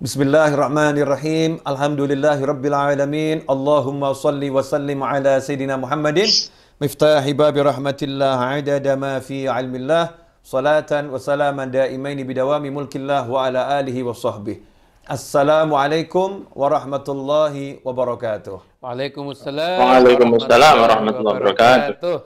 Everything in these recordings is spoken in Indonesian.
Bismillahirrahmanirrahim. Alhamdulillahi rabbil alamin. Allahumma salli wa sallim ala Sayyidina Muhammadin. Miftahi babi rahmatillah adada ma fi ilmillah. Salatan wa salaman daimaini bidawami mulkillah wa ala alihi wa sahbihi. Assalamualaikum warahmatullahi wabarakatuh. Waalaikumsalam. Waalaikumsalam warahmatullahi wabarakatuh.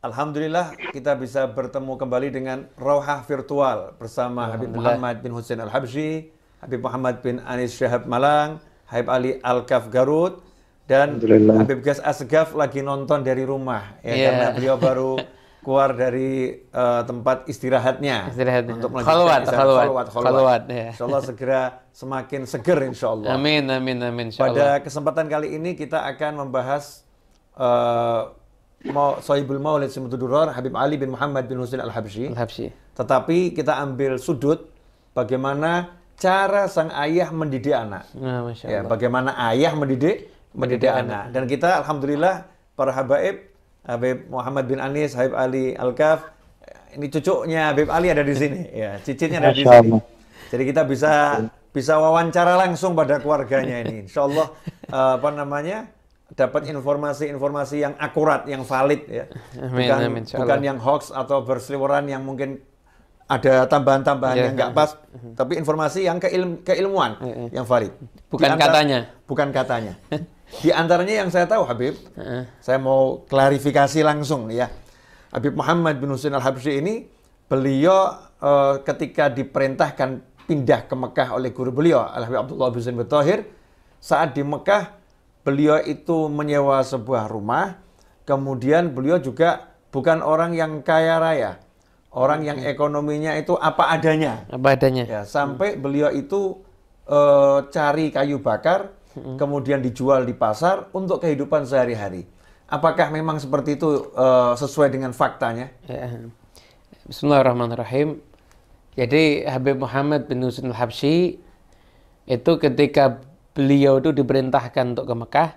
Alhamdulillah kita bisa bertemu kembali dengan Rauhah Virtual bersama Habib Muhammad bin Hussein Al-Habsyi, Habib Muhammad bin Anis Syahab Malang, Habib Ali Al-Kaf Garut, dan. Habib Gas Asgaf lagi nonton dari rumah ya Iya. karena beliau baru keluar dari eh, tempat istirahatnya Istirahatnya. untuk Khalwat, istirahat. khalwat. Khalwat, khalwat. Ya. Insyaallah segera semakin seger insyaallah. Amin, amin, amin. Pada Insyaallah. kesempatan kali ini kita akan membahas uh, mau Sohibul Maulid Simutuduror Habib Ali bin Muhammad bin Husain Al-Habsyi. Al-Habsyi. Tetapi kita ambil sudut bagaimana cara sang ayah mendidik anak. Nah, Masya Ya, bagaimana ayah mendidik mendidik anak. Dan kita alhamdulillah para habaib Habib Muhammad bin Anis, Habib Ali Al-Kaf, ini cucunya Habib Ali ada di sini, ya, cicitnya ada di sini. Jadi kita bisa bisa wawancara langsung pada keluarganya ini. Insya Allah eh, apa namanya dapat informasi-informasi yang akurat, yang valid ya. Amin, bukan amin, insya bukan yang hoax atau berseliweran yang mungkin ada tambahan-tambahan Ya. yang nggak pas, tapi informasi yang keilm- keilmuan Ya, ya. yang valid. Bukan antara- katanya. Bukan katanya. Di antaranya yang saya tahu Habib, Heeh. saya mau klarifikasi langsung ya. Habib Muhammad bin Husain Al-Habsyi ini beliau eh, ketika diperintahkan pindah ke Mekah oleh guru beliau Al Habib Abdullah bin Thahir, saat di Mekah beliau itu menyewa sebuah rumah, kemudian beliau juga bukan orang yang kaya raya, orang yang ekonominya itu apa adanya. Apa adanya? Ya, sampai beliau itu eh, cari kayu bakar, kemudian dijual di pasar untuk kehidupan sehari-hari. Apakah memang seperti itu eh, sesuai dengan faktanya? Ya. Bismillahirrahmanirrahim. Jadi Habib Muhammad bin Husain Al-Habsyi itu ketika beliau itu diperintahkan untuk ke Mekah,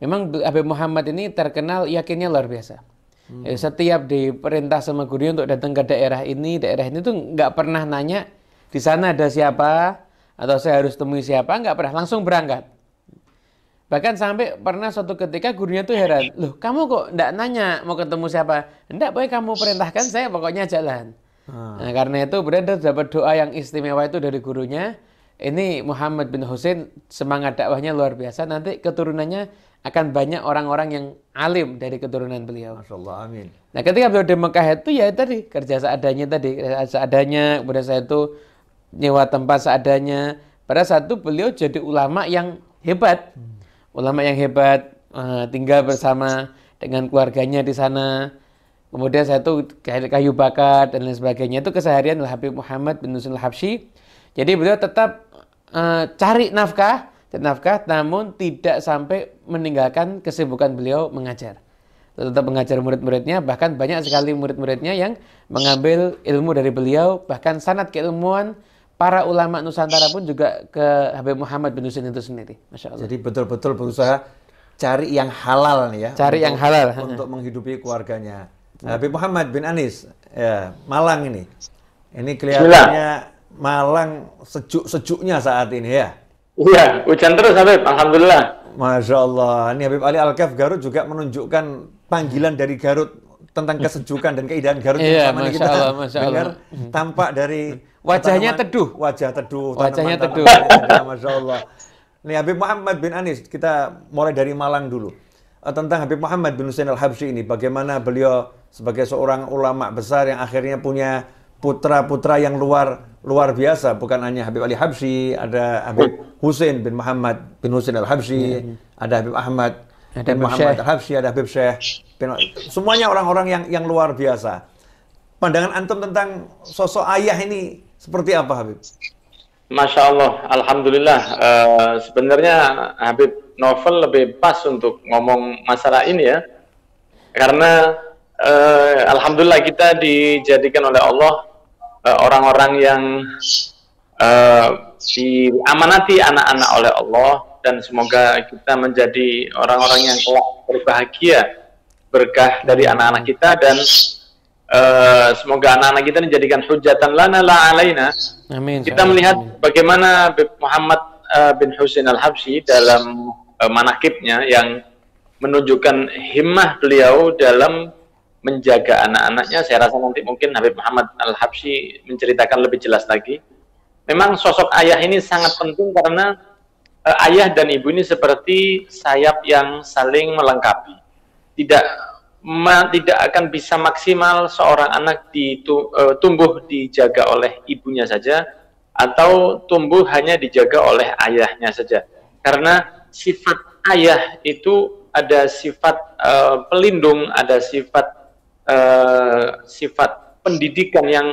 memang Habib Muhammad ini terkenal yakinnya luar biasa. Ya, setiap diperintah sama gurunya untuk datang ke daerah ini, daerah ini tuh nggak pernah nanya di sana ada siapa atau saya harus temui siapa, nggak pernah langsung berangkat. Bahkan sampai pernah suatu ketika gurunya tuh heran, loh kamu kok nggak nanya mau ketemu siapa? Enggak, boleh kamu perintahkan saya pokoknya jalan. Nah, karena itu berada dapat doa yang istimewa itu dari gurunya. Ini Muhammad bin Husain semangat dakwahnya luar biasa. Nanti keturunannya akan banyak orang-orang yang alim dari keturunan beliau. Masya Allah, amin. Nah ketika beliau di Mekah itu ya tadi kerja seadanya tadi kerja seadanya kemudian saya itu nyewa tempat seadanya. Pada saat itu beliau jadi ulama yang hebat, ulama yang hebat eh, tinggal bersama dengan keluarganya di sana. Kemudian saya itu kayu bakar dan lain sebagainya itu keseharian Habib Muhammad bin Husain Al-Habsyi. Jadi beliau tetap eh, cari nafkah nafkah namun tidak sampai meninggalkan kesibukan beliau mengajar tetap mengajar murid-muridnya bahkan banyak sekali murid-muridnya yang mengambil ilmu dari beliau bahkan sanat keilmuan para ulama Nusantara pun juga ke Habib Muhammad bin Husain itu sendiri Masya Allah Jadi betul-betul berusaha cari yang halal nih ya. Cari untuk- yang halal. Untuk menghidupi keluarganya. Habib Muhammad bin Anis, ya Malang ini. Ini kelihatannya Malang sejuk-sejuknya saat ini ya. Iya, hujan terus Habib, Alhamdulillah. Masya Allah. Ini Habib Ali Al-Kaf Garut juga menunjukkan panggilan dari Garut tentang kesejukan dan keindahan Garut yang Iya, ini Masya kita Allah, Masya Allah. dengar tampak dari Wajahnya tanaman- teduh. Wajah teduh. Wajahnya teduh. indah, Masya Allah. Nih Habib Muhammad bin Anis, kita mulai dari Malang dulu. Eh, Tentang Habib Muhammad bin Husain Al-Habsyi ini, bagaimana beliau sebagai seorang ulama besar yang akhirnya punya putra-putra yang luar luar biasa, bukan hanya Habib Ali Habsyi, ada Habib Husain bin Muhammad bin Husain Al-Habsyi, ada Habib Ahmad Ada bin Habib Muhammad Syekh. Al-Habsyi, ada Habib Syekh. bin- Semuanya orang-orang yang yang luar biasa. Pandangan antum tentang sosok ayah ini seperti apa, Habib? Masya Allah, Alhamdulillah. Eh, sebenarnya Habib Novel lebih pas untuk ngomong masalah ini ya. Karena eh, Alhamdulillah kita dijadikan oleh Allah eh, orang-orang yang eh, diamanati anak-anak oleh Allah dan semoga kita menjadi orang-orang yang kelak berbahagia berkah dari anak-anak kita dan eh, semoga anak-anak kita dijadikan hujatan lana la alaina Amin. kita melihat bagaimana Muhammad uh, bin Husain al-Habsyi dalam uh, manakibnya yang menunjukkan himmah beliau dalam menjaga anak-anaknya. Saya rasa nanti mungkin Habib Muhammad Al-Habsyi menceritakan lebih jelas lagi. Memang sosok ayah ini sangat penting karena uh, ayah dan ibu ini seperti sayap yang saling melengkapi. Tidak ma, tidak akan bisa maksimal seorang anak ditu, uh, tumbuh dijaga oleh ibunya saja atau tumbuh hanya dijaga oleh ayahnya saja. Karena sifat ayah itu ada sifat uh, pelindung, ada sifat uh, sifat pendidikan yang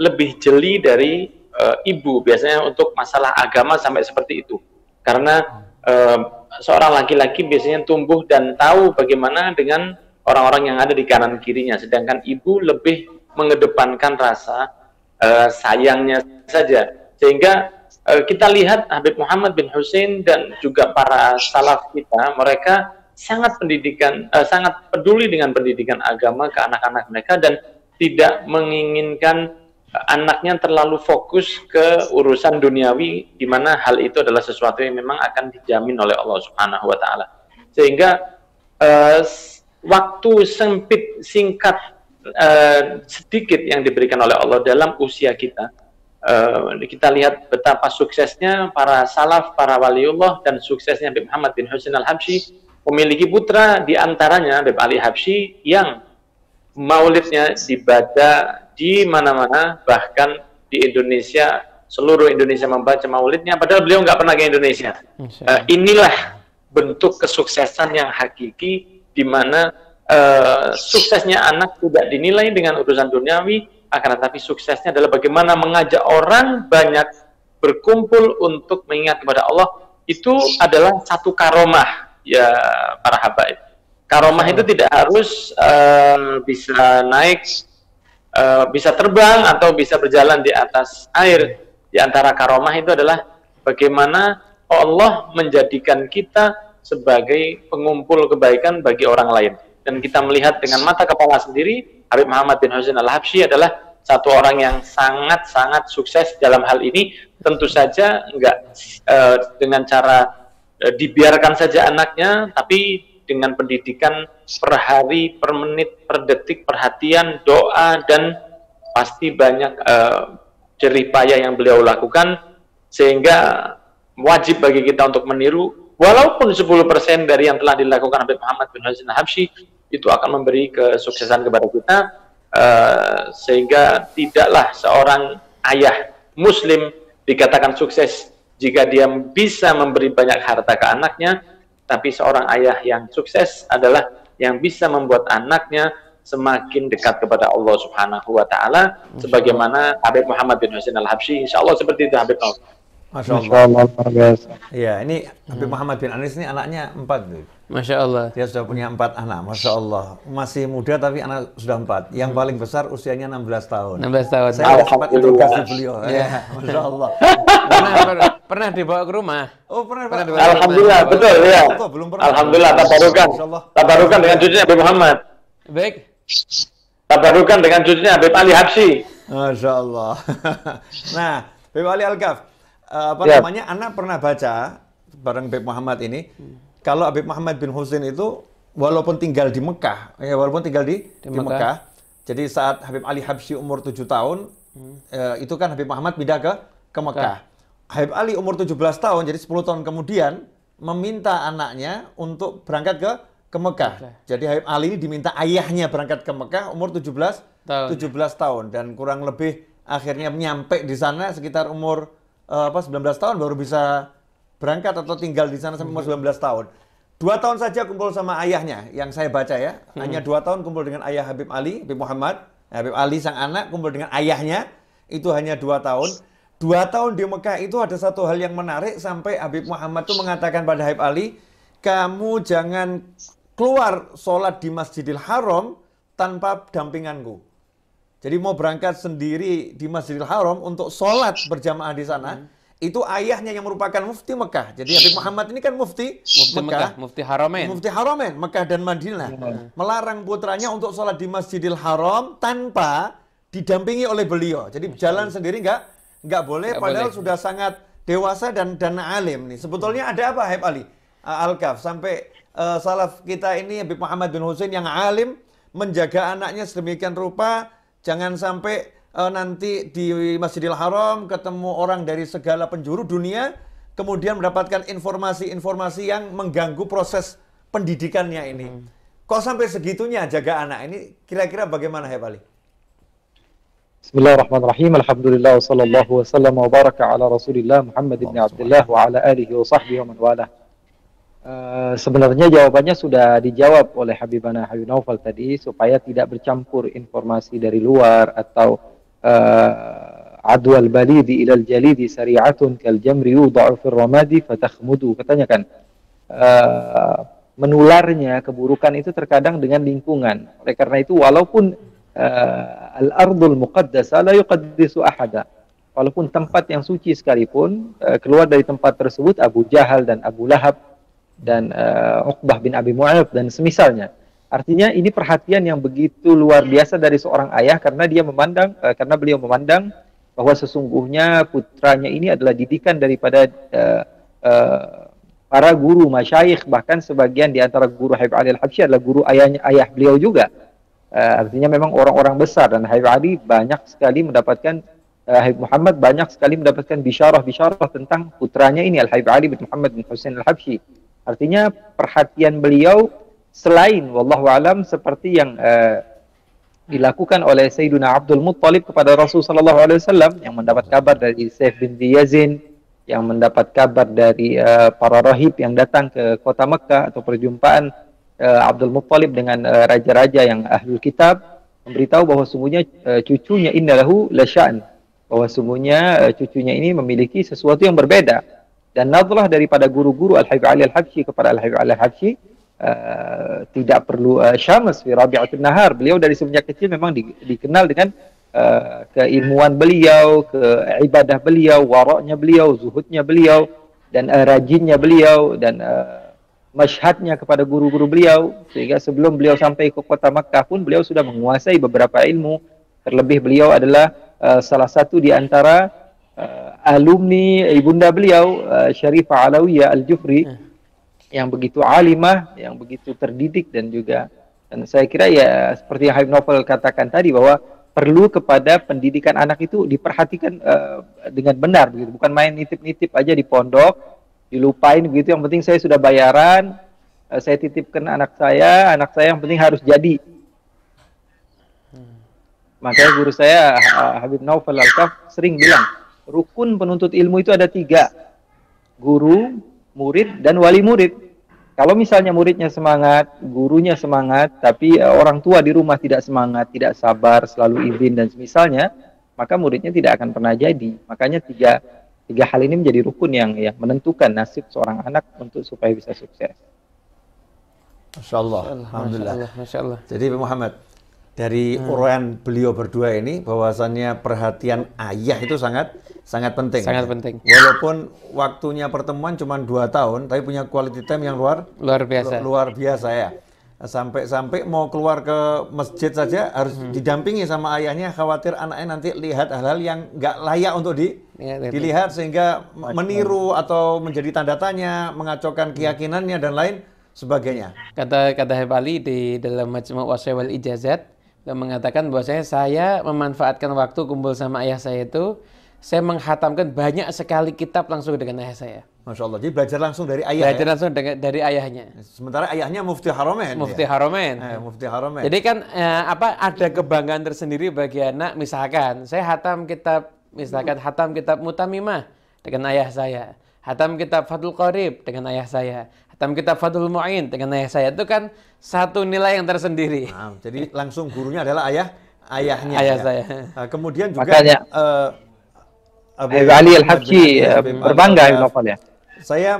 lebih jeli dari uh, ibu biasanya untuk masalah agama sampai seperti itu. Karena uh, seorang laki-laki biasanya tumbuh dan tahu bagaimana dengan orang-orang yang ada di kanan kirinya, sedangkan ibu lebih mengedepankan rasa uh, sayangnya saja. Sehingga uh, kita lihat Habib Muhammad bin Hussein dan juga para salaf kita, mereka sangat pendidikan uh, sangat peduli dengan pendidikan agama ke anak-anak mereka dan tidak menginginkan anaknya terlalu fokus ke urusan duniawi di mana hal itu adalah sesuatu yang memang akan dijamin oleh Allah Subhanahu wa taala. Sehingga uh, waktu sempit singkat uh, sedikit yang diberikan oleh Allah dalam usia kita uh, kita lihat betapa suksesnya para salaf, para waliullah dan suksesnya Habib Muhammad bin Husain al-Habsyi memiliki putra di antaranya Habib Ali Habsyi yang maulidnya dibaca di mana-mana bahkan di Indonesia seluruh Indonesia membaca maulidnya padahal beliau nggak pernah ke Indonesia. Uh, inilah bentuk kesuksesan yang hakiki di mana uh, suksesnya anak tidak dinilai dengan urusan duniawi akan tetapi suksesnya adalah bagaimana mengajak orang banyak berkumpul untuk mengingat kepada Allah. Itu adalah satu karomah ya para habaib. Karomah itu tidak harus uh, bisa naik, uh, bisa terbang atau bisa berjalan di atas air. Di antara karomah itu adalah bagaimana Allah menjadikan kita sebagai pengumpul kebaikan bagi orang lain. Dan kita melihat dengan mata kepala sendiri, Habib Muhammad bin Husain al-Habsyi adalah satu orang yang sangat-sangat sukses dalam hal ini. Tentu saja enggak uh, dengan cara e, dibiarkan saja anaknya, tapi dengan pendidikan per hari, per menit, per detik, perhatian, doa, dan pasti banyak e, jerih payah yang beliau lakukan, sehingga wajib bagi kita untuk meniru, walaupun 10% dari yang telah dilakukan Habib Muhammad bin Hasan Habsyi, itu akan memberi kesuksesan kepada kita, uh, sehingga tidaklah seorang ayah muslim dikatakan sukses jika dia bisa memberi banyak harta ke anaknya, tapi seorang ayah yang sukses adalah yang bisa membuat anaknya semakin dekat kepada Allah Subhanahu wa taala sebagaimana Habib Muhammad bin Husain Al-Habsyi insyaallah seperti itu Habib Nauf. Masya Allah. Masya Allah. Iya, ini Habib Muhammad bin Anis ini anaknya empat. Tuh. Masya Allah. Dia sudah punya empat anak, Masya Allah. Masih muda tapi anak sudah empat. Yang hmm. paling besar usianya 16 tahun. 16 tahun. Saya sempat interogasi beliau. Ya. Masya Allah. pernah, pernah dibawa ke rumah? Oh pernah, pernah dibawa Alhamdulillah, rumah. betul ya. Betul, belum pernah. Alhamdulillah, tabarukan. Tabarukan dengan cucunya Habib Muhammad. Baik. Tabarukan dengan cucunya Habib Ali Habsi. Masya Allah. nah, Habib Ali Al-Ghaf uh, apa ya. namanya anak pernah baca bareng Habib Muhammad ini kalau Habib Muhammad bin Husain itu walaupun tinggal di Mekah ya walaupun tinggal di di, di Mekah. Mekah jadi saat Habib Ali Habsyi umur 7 tahun hmm. uh, itu kan Habib Muhammad pindah ke ke Mekah. Habib Ali umur 17 tahun jadi 10 tahun kemudian meminta anaknya untuk berangkat ke ke Mekah. Okay. Jadi Habib Ali ini diminta ayahnya berangkat ke Mekah umur 17 tahun. 17 tahun dan kurang lebih akhirnya nyampe di sana sekitar umur uh, apa 19 tahun baru bisa berangkat atau tinggal di sana sampai umur 19 tahun. Dua tahun saja kumpul sama ayahnya, yang saya baca ya. Hmm. Hanya dua tahun kumpul dengan ayah Habib Ali, Habib Muhammad. Habib Ali sang anak kumpul dengan ayahnya, itu hanya dua tahun. Dua tahun di Mekah itu ada satu hal yang menarik sampai Habib Muhammad itu mengatakan pada Habib Ali, kamu jangan keluar sholat di Masjidil Haram tanpa dampinganku. Jadi mau berangkat sendiri di Masjidil Haram untuk sholat berjamaah di sana, hmm. itu ayahnya yang merupakan mufti Mekah. Jadi Habib Muhammad ini kan mufti, mufti Mekah, Mekah, mufti Haramen. Mufti Haramen, Mekah dan Madinah. Hmm. Melarang putranya untuk sholat di Masjidil Haram tanpa didampingi oleh beliau. Jadi jalan sendiri nggak nggak boleh, nggak padahal boleh. sudah sangat dewasa dan dan alim nih. Sebetulnya ada apa Habib Ali? Al-Kaf sampai uh, salaf kita ini Habib Muhammad bin Husain yang alim menjaga anaknya sedemikian rupa jangan sampai uh, nanti di Masjidil Haram ketemu orang dari segala penjuru dunia kemudian mendapatkan informasi-informasi yang mengganggu proses pendidikannya ini. Hmm. Kok sampai segitunya jaga anak ini kira-kira bagaimana ya Bali? Bismillahirrahmanirrahim. Alhamdulillah wassallallahu wasallam wa baraka ala Rasulillah Muhammad ibn Abdullah wa ala alihi wa sahbihi wa man wala. Uh, sebenarnya jawabannya sudah dijawab oleh Habibana Habib Naufal tadi supaya tidak bercampur informasi dari luar atau uh, adwal balidi ilal jalidi sari'atun kal jamri yudha'u fil ramadi fatakhmudu katanya kan uh, menularnya keburukan itu terkadang dengan lingkungan. Oleh karena itu walaupun uh, al-ardul muqaddasa la yuqaddisu ahada. Walaupun tempat yang suci sekalipun uh, keluar dari tempat tersebut Abu Jahal dan Abu Lahab dan uh, Uqbah bin Abi Mu'ayyib dan semisalnya. Artinya ini perhatian yang begitu luar biasa dari seorang ayah karena dia memandang uh, karena beliau memandang bahwa sesungguhnya putranya ini adalah didikan daripada uh, uh, para guru masyayikh bahkan sebagian di antara guru Habib Ali Al-Habsyi adalah guru ayahnya ayah beliau juga. Uh, artinya memang orang-orang besar dan Habib Ali banyak sekali mendapatkan uh, Habib Muhammad banyak sekali mendapatkan bisyarah-bisyarah tentang putranya ini Al Habib Ali bin Muhammad bin Husain Al-Habsyi. Artinya perhatian beliau selain wallahu alam seperti yang uh, dilakukan oleh Sayyidina Abdul Muttalib kepada Rasul sallallahu alaihi wasallam yang mendapat kabar dari Saif bin Yazin yang mendapat kabar dari uh, para rahib yang datang ke kota Mekah atau perjumpaan uh, Abdul Muttalib dengan eh, raja-raja uh, yang ahlul kitab memberitahu bahwa sungguhnya uh, cucunya innalahu lasya'an bahwa sungguhnya uh, cucunya ini memiliki sesuatu yang berbeda. Dan nadrah daripada guru-guru Al-Habib Ali Al-Habsyi kepada Al-Habib Ali Al-Habsyi uh, tidak perlu uh, syamas fi rabi'atul nahar. Beliau dari semenjak kecil memang di, dikenal dengan uh, keilmuan beliau, ke ibadah beliau, waraknya beliau, zuhudnya beliau dan uh, rajinnya beliau dan uh, masyhadnya kepada guru-guru beliau sehingga sebelum beliau sampai ke kota Makkah pun beliau sudah menguasai beberapa ilmu terlebih beliau adalah uh, salah satu di antara uh, alumni ibunda beliau uh, Syarifah Alawiyah Al-Jufri hmm. yang begitu alimah yang begitu terdidik dan juga dan saya kira ya seperti yang Habib Novel katakan tadi bahwa perlu kepada pendidikan anak itu diperhatikan uh, dengan benar begitu bukan main nitip-nitip aja di pondok dilupain begitu yang penting saya sudah bayaran uh, saya titipkan anak saya anak saya yang penting harus jadi makanya guru saya uh, Habib Naufal Al-Kaf sering bilang rukun penuntut ilmu itu ada tiga guru murid dan wali murid kalau misalnya muridnya semangat, gurunya semangat, tapi uh, orang tua di rumah tidak semangat, tidak sabar, selalu izin dan semisalnya, maka muridnya tidak akan pernah jadi. Makanya tiga tiga hal ini menjadi rukun yang yang menentukan nasib seorang anak untuk supaya bisa sukses. Masya Allah. Alhamdulillah. Masya Allah. Jadi Muhammad, dari hmm. uraian beliau berdua ini bahwasannya perhatian ayah itu sangat sangat penting. Sangat penting. Walaupun waktunya pertemuan cuma dua tahun, tapi punya quality time yang luar luar biasa. Luar biasa ya. Sampai-sampai mau keluar ke masjid saja harus hmm. didampingi sama ayahnya, khawatir anaknya nanti lihat hal-hal yang nggak layak untuk di, ya, dilihat sehingga meniru atau menjadi tanda tanya, mengacaukan keyakinannya dan lain sebagainya. Kata kata Hebali di dalam Majmu' Waswal Ijazat dan mengatakan bahwa saya, saya memanfaatkan waktu kumpul sama ayah saya itu saya menghatamkan banyak sekali kitab langsung dengan ayah saya. Masya Allah. Jadi belajar langsung dari ayah. Belajar ya? langsung dengan, dari ayahnya. Sementara ayahnya Mufti Haromen. Mufti ya? Haromen. Eh, Mufti Haromen. Jadi kan eh, apa ada kebanggaan tersendiri bagi anak. Misalkan saya hatam kitab, misalkan hatam kitab Mutamimah dengan ayah saya. Hatam kitab Fadul Qarib dengan ayah saya. Hatam kitab Fadul Mu'in dengan ayah saya. Itu kan satu nilai yang tersendiri. Nah, jadi langsung gurunya adalah ayah ayahnya. Ayah ya. saya. Nah, kemudian juga Makanya, uh, Abu Ali Al-Habsyi berbangga Novel ya. Saya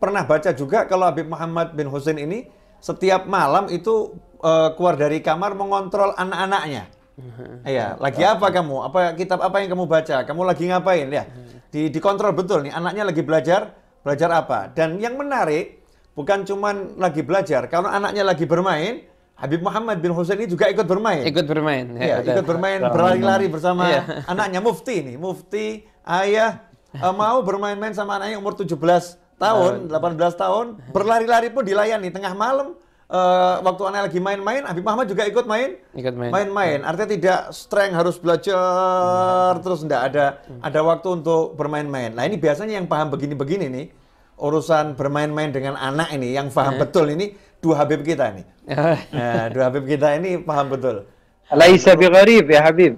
pernah baca juga kalau Habib Muhammad bin Husain ini setiap malam itu uh, keluar dari kamar mengontrol anak-anaknya. Iya, lagi apa kamu? Apa kitab apa yang kamu baca? Kamu lagi ngapain ya? Di dikontrol betul nih anaknya lagi belajar, belajar apa? Dan yang menarik bukan cuma lagi belajar, kalau anaknya lagi bermain, Habib Muhammad bin Husain ini juga ikut bermain. Ikut bermain. Ya, ya ikut bermain berlari-lari bersama ya. anaknya Mufti ini, Mufti, ayah, uh, mau bermain-main sama anaknya umur 17 tahun, 18 tahun, berlari-lari pun dilayani tengah malam. Uh, waktu anak lagi main-main, Habib Muhammad juga ikut main, Ikut main. main-main. Artinya tidak strength harus belajar terus enggak ada ada waktu untuk bermain-main. Nah ini biasanya yang paham begini-begini nih urusan bermain-main dengan anak ini yang paham betul ini dua Habib kita nih. Nah, dua Habib kita ini paham betul. Laisa bigharib ya Habib.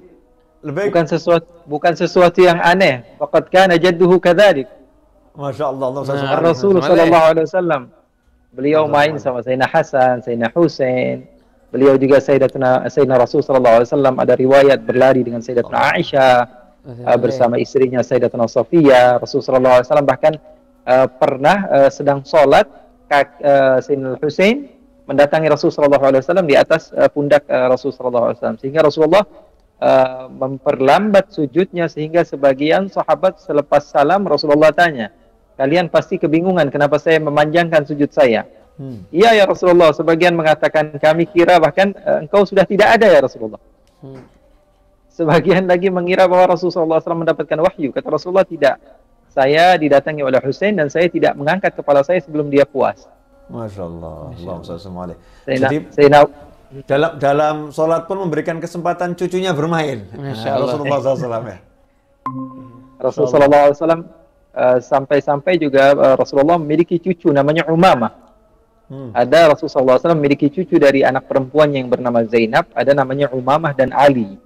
Lebih Bukan sesuatu bukan sesuatu yang aneh. Faqad kana jadduhu kadzalik. Masya Allah, Allah Nah. Rasul sallallahu alaihi wasallam. Beliau main sama Sayyidina Hasan, Sayyidina Husain. Beliau juga Sayyidatuna Sayyidina Rasul sallallahu alaihi wasallam ada riwayat berlari dengan Sayyidatuna Aisyah uh, bersama istrinya Sayyidatuna Safiyah. Rasul sallallahu alaihi wasallam bahkan uh, pernah uh, sedang sholat kak, uh, Sayyidina Husain mendatangi Rasul sallallahu alaihi wasallam di atas uh, pundak uh, Rasul sallallahu alaihi wasallam sehingga Rasulullah uh, memperlambat sujudnya sehingga sebagian sahabat selepas salam Rasulullah tanya, kalian pasti kebingungan kenapa saya memanjangkan sujud saya. Hmm. Iya ya Rasulullah, sebagian mengatakan kami kira bahkan uh, engkau sudah tidak ada ya Rasulullah. Hmm. Sebagian lagi mengira bahwa Rasulullah SAW mendapatkan wahyu. Kata Rasulullah tidak. Saya didatangi oleh Hussein dan saya tidak mengangkat kepala saya sebelum dia puas. Masya Allah, Allahumma sholli alaihi. Saya Jadi saya dalam dalam sholat pun memberikan kesempatan cucunya bermain. Nah. Rasulullah SAW ya. Rasulullah SAW uh, sampai-sampai juga uh, Rasulullah memiliki cucu namanya Umamah. Hmm. Ada Rasulullah SAW memiliki cucu dari anak perempuan yang bernama Zainab, ada namanya Umamah dan Ali.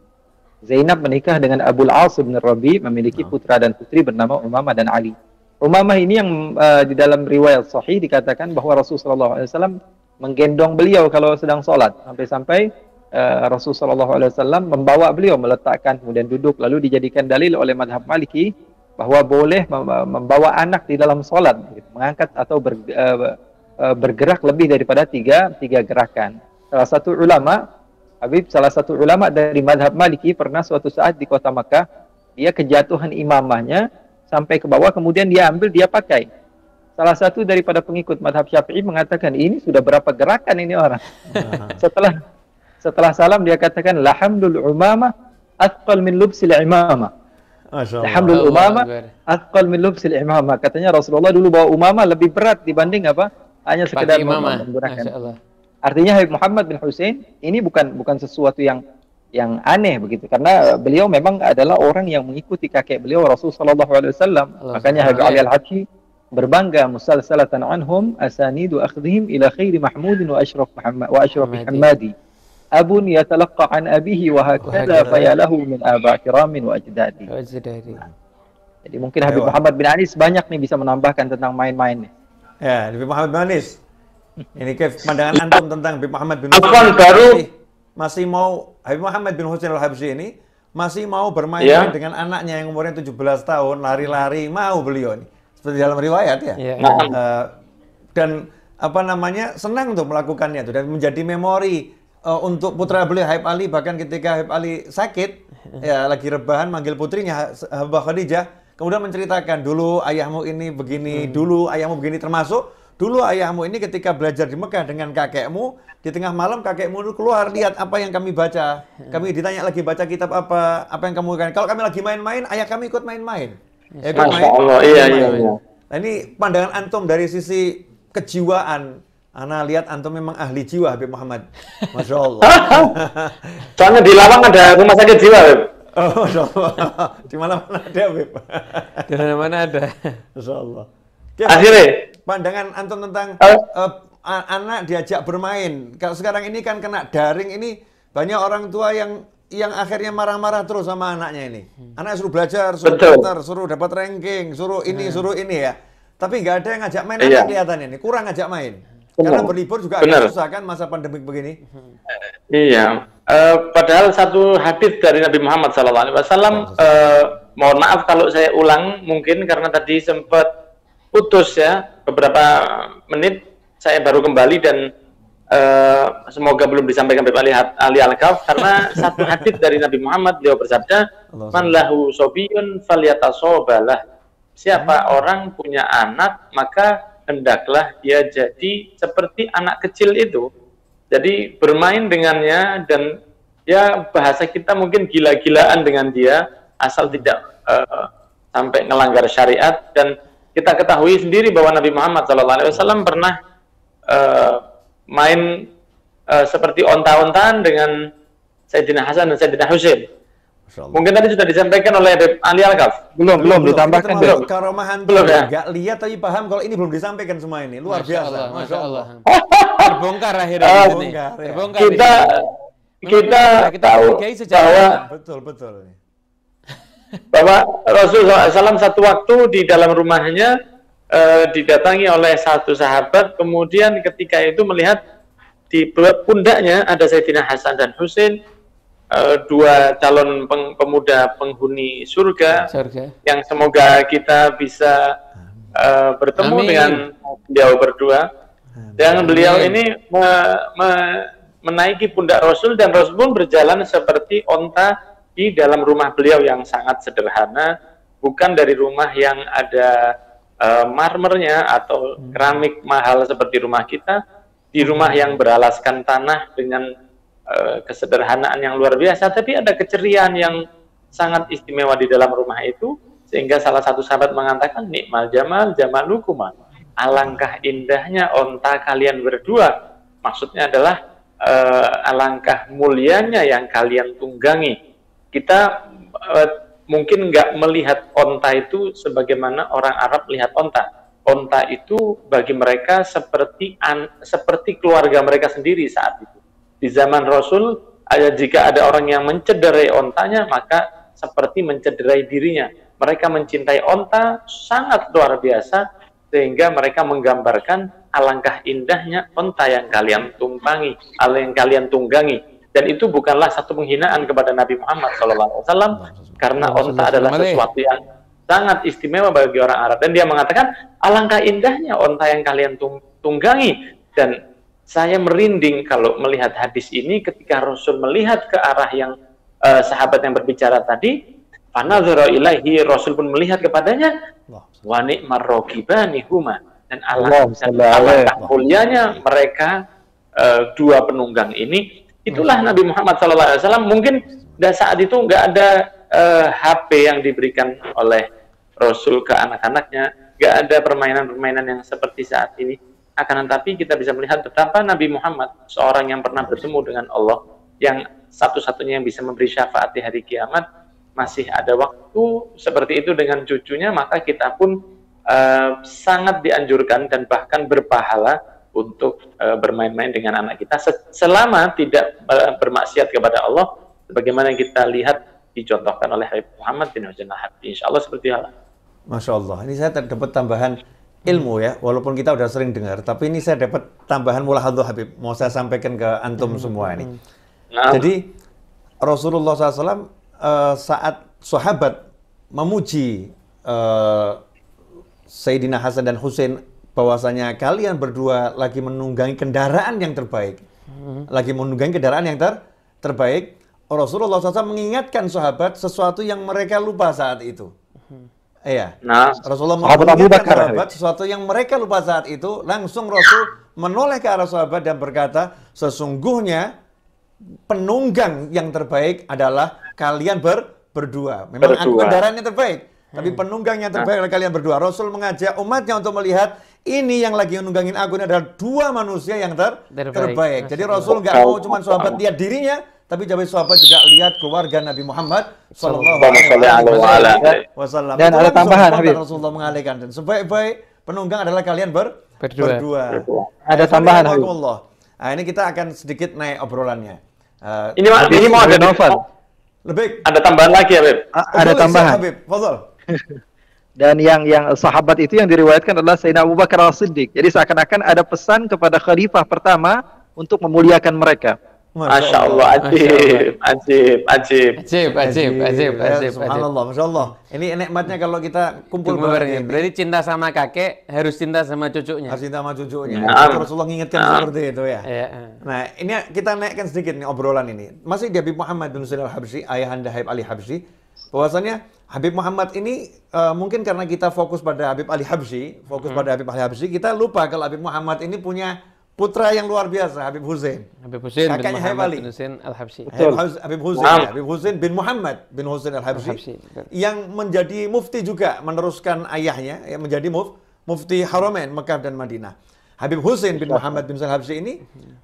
Zainab menikah dengan Abul As bin Rabi, memiliki putra dan putri bernama Umamah dan Ali. Umamah ini yang uh, di dalam riwayat sahih dikatakan bahwa Rasulullah SAW menggendong beliau kalau sedang sholat. Sampai-sampai uh, Rasulullah SAW membawa beliau, meletakkan, kemudian duduk, lalu dijadikan dalil oleh madhab maliki bahwa boleh mem- membawa anak di dalam sholat, gitu, mengangkat atau ber, uh, uh, bergerak lebih daripada tiga, tiga gerakan. Salah satu ulama, Habib, salah satu ulama dari madhab maliki pernah suatu saat di kota Makkah, dia kejatuhan imamahnya sampai ke bawah, kemudian dia ambil, dia pakai. Salah satu daripada pengikut madhab syafi'i mengatakan, ini sudah berapa gerakan ini orang. setelah setelah salam dia katakan, Lahamdul umamah athqal min lubsil. Alhamdulillah Allah umama athqal min lubsil imamah. Katanya Rasulullah dulu bawa umama lebih berat dibanding apa? Hanya sekedar menggunakan. Artinya Habib Muhammad bin Hussein ini bukan bukan sesuatu yang yang aneh begitu karena beliau memang adalah orang yang mengikuti kakek beliau Rasul sallallahu alaihi wasallam. Makanya Habib Ali Al-Habsyi berbangga musalsalatan anhum asanidu akhdhihim ila khairi mahmudin wa ashraf Muhammad wa ashraf Muhammadi. Muhammadi. Abun yatalaqqa an abihi wa hakadha fayalahu min aba kiramin wa ajdadi. Jadi mungkin Habib Ewa. Muhammad bin Anis banyak nih bisa menambahkan tentang main-main nih. Ya, Habib Muhammad bin Anis. Ini ke pandangan antum tentang Habib Muhammad bin Afwan, baru- Masih, masih mau Habib Muhammad bin Hussein al-Habsyi ini masih mau bermain Ya. dengan anaknya yang umurnya 17 tahun, lari-lari, mau beliau ini. Seperti dalam riwayat ya. Ya. Nah, Eh, dan apa namanya senang untuk melakukannya itu dan menjadi memori eh, untuk putra beliau Habib Ali bahkan ketika Habib Ali sakit ya lagi rebahan manggil putrinya Habibah Khadijah kemudian menceritakan dulu ayahmu ini begini dulu ayahmu begini termasuk dulu ayahmu ini ketika belajar di Mekah dengan kakekmu di tengah malam kakekmu keluar lihat apa yang kami baca. Kami ditanya lagi baca kitab apa? Apa yang kamu kan kalau kami lagi main-main ayah kami ikut main-main Ya, Masya Allah, iya, iya, iya. Nah, ini pandangan antum dari sisi kejiwaan. Ana lihat antum memang ahli jiwa Habib Muhammad. Masya Allah. soalnya di Lawang ada rumah sakit jiwa, Beb. oh, Masya Allah. Di mana-mana ada Habib. Di mana-mana ada. Masya Allah. Oke, Akhirnya, pandangan antum tentang a- anak diajak bermain. Kalau sekarang ini kan kena daring ini banyak orang tua yang yang akhirnya marah-marah terus sama anaknya ini. Anaknya suruh belajar, suruh Betul. pintar, suruh dapat ranking, suruh ini, suruh ini ya. Tapi nggak ada yang ngajak main Iya. anak kelihatan ini, kurang ngajak main. Karena Benar. berlibur juga Benar. agak susah kan masa pandemik begini. Iya, Eh, padahal satu hadis dari Nabi Muhammad SAW. eh, mohon maaf kalau saya ulang, mungkin karena tadi sempat putus ya beberapa menit. Saya baru kembali dan eh, semoga belum disampaikan Habib Ali, Ali Al-Kaf karena satu hadis dari Nabi Muhammad beliau bersabda, "Man lahu sobiyun falyatasobalah." Siapa orang punya anak, maka hendaklah dia jadi seperti anak kecil itu. Jadi bermain dengannya dan ya bahasa kita mungkin gila-gilaan dengan dia asal tidak eh, sampai melanggar syariat dan kita ketahui sendiri bahwa Nabi Muhammad SAW pernah uh, main uh, seperti onta-ontaan dengan Sayyidina Hasan dan Sayyidina Husain. Mungkin tadi sudah disampaikan oleh Ali Al-Kaf. Belum, belum, belum ditambahkan belum. Karomahan belum ya. Gak lihat tapi paham kalau ini belum disampaikan semua ini. Luar Masya biasa. Allah, Masya Allah. Oh, Terbongkar akhirnya Uh, ini. terbongkar, ya. Kita ini. kita kita tahu bahwa Betul, betul. bahwa Rasulullah SAW satu waktu di dalam rumahnya eh, didatangi oleh satu sahabat, kemudian ketika itu melihat di pundaknya ada Sayyidina Hasan dan Husain, eh, dua calon peng- pemuda penghuni surga, Surga. yang semoga kita bisa eh, bertemu Amin. dengan beliau berdua. Dan beliau ini me- me- menaiki pundak Rasul dan Rasul pun berjalan seperti onta di dalam rumah beliau yang sangat sederhana, bukan dari rumah yang ada eh, marmernya atau keramik mahal seperti rumah kita, di rumah yang beralaskan tanah dengan eh, kesederhanaan yang luar biasa, tapi ada keceriaan yang sangat istimewa di dalam rumah itu, sehingga salah satu sahabat mengatakan, nikmal jamal jamalukuma, alangkah indahnya onta kalian berdua. Maksudnya adalah eh, alangkah mulianya yang kalian tunggangi. Kita eh, mungkin nggak melihat onta itu sebagaimana orang Arab melihat onta. Onta itu bagi mereka seperti an, seperti keluarga mereka sendiri saat itu. Di zaman Rasul, ada jika ada orang yang mencederai ontanya, maka seperti mencederai dirinya. Mereka mencintai onta sangat luar biasa, sehingga mereka menggambarkan alangkah indahnya onta yang kalian tumpangi, yang kalian tunggangi. Dan itu bukanlah satu penghinaan kepada Nabi Muhammad SAW, karena onta adalah sesuatu yang sangat istimewa bagi orang Arab. Dan dia mengatakan, alangkah indahnya onta yang kalian tung- tunggangi. Dan saya merinding kalau melihat hadis ini ketika Rasul melihat ke arah yang eh, sahabat yang berbicara tadi, fanadzara ilaihi Rasul pun melihat kepadanya, wa ni'mar huma. Dan alangkah mulianya mereka eh, dua penunggang ini itulah Nabi Muhammad SAW mungkin dah saat itu nggak ada eh, HP yang diberikan oleh Rasul ke anak-anaknya. Nggak ada permainan-permainan yang seperti saat ini. Akan tetapi kita bisa melihat betapa Nabi Muhammad seorang yang pernah bertemu dengan Allah yang satu-satunya yang bisa memberi syafaat di hari kiamat masih ada waktu seperti itu dengan cucunya maka kita pun uh, sangat dianjurkan dan bahkan berpahala untuk uh, bermain-main dengan anak kita selama tidak uh, bermaksiat kepada Allah sebagaimana kita lihat dicontohkan oleh Habib Muhammad bin Husain Al-Habib insya Allah seperti itu Masya Allah. Ini saya dapat tambahan ilmu ya walaupun kita udah sering dengar tapi ini saya dapat tambahan mulahadul Habib. Mau saya sampaikan ke antum semua ini. Nah. jadi Rasulullah SAW uh, saat sahabat memuji uh, Sayyidina Hasan dan Husain bahwasanya kalian berdua lagi menunggangi kendaraan yang terbaik, hmm. lagi menunggangi kendaraan yang ter terbaik. Rasulullah SAW mengingatkan sahabat sesuatu yang mereka lupa saat itu. Hmm. Iya. Nah, Rasulullah mengingatkan sahabat sesuatu yang mereka lupa saat itu. Langsung Rasul menoleh ke arah sahabat dan berkata, sesungguhnya penunggang yang terbaik adalah kalian ber berdua. Memang aku kendaraan yang terbaik, tapi penunggang yang terbaik adalah kalian berdua. Rasul mengajak umatnya untuk melihat ini yang lagi menunggangin aku ini adalah dua manusia yang ter terbaik. terbaik. Jadi Rasul nggak mau cuma sahabat lihat dirinya, tapi jadi sahabat juga lihat keluarga Nabi Muhammad Sallallahu Alaihi Wasallam. Dan ada tambahan Habib. Rasulullah mengalihkan dan sebaik-baik penunggang adalah kalian ber berdua. berdua. Ada tambahan Habib. Nah, ini kita akan sedikit naik obrolannya. Uh, ini, ini mau ada novel. Lebih. Ada tambahan lagi ya, Beb? ada tambahan. Habib, Dan yang yang sahabat itu yang diriwayatkan adalah Sayyidina Abu Bakar As-Siddiq. Jadi seakan-akan ada pesan kepada khalifah pertama untuk memuliakan mereka. Masya Allah, ajib, ajib, ajib. Ajib, ajib, ajib, ajib. Subhanallah, Masya Allah. Ini nikmatnya kalau kita kumpul bareng. Berarti cinta sama kakek harus cinta sama cucunya. Harus cinta sama cucunya. Nah, Rasulullah mengingatkan nah. seperti itu ya. ya. Nah, ini kita naikkan sedikit nih obrolan ini. Masih di Habib Muhammad bin Husain al-Habsyi, ayahanda Habib Ali Habsyi. Bahwasannya Habib Muhammad ini uh, mungkin karena kita fokus pada Habib Ali Habsyi, fokus hmm. pada Habib Ali Habsyi, kita lupa kalau Habib Muhammad ini punya putra yang luar biasa Habib Hussein. Habib Husain bin Kakaknya Habib Muhammad Ali. bin Husain Al-Habsyi. Habib, Hus- Habib Hussein, Naam. ya. Habib Hussein bin Muhammad bin Hussein Al-Habsyi, Al-Habsyi betul. yang menjadi mufti juga meneruskan ayahnya yang menjadi muf, mufti Haramain Mekah dan Madinah. Habib Hussein bin Muhammad bin Hussein Al-Habsyi ini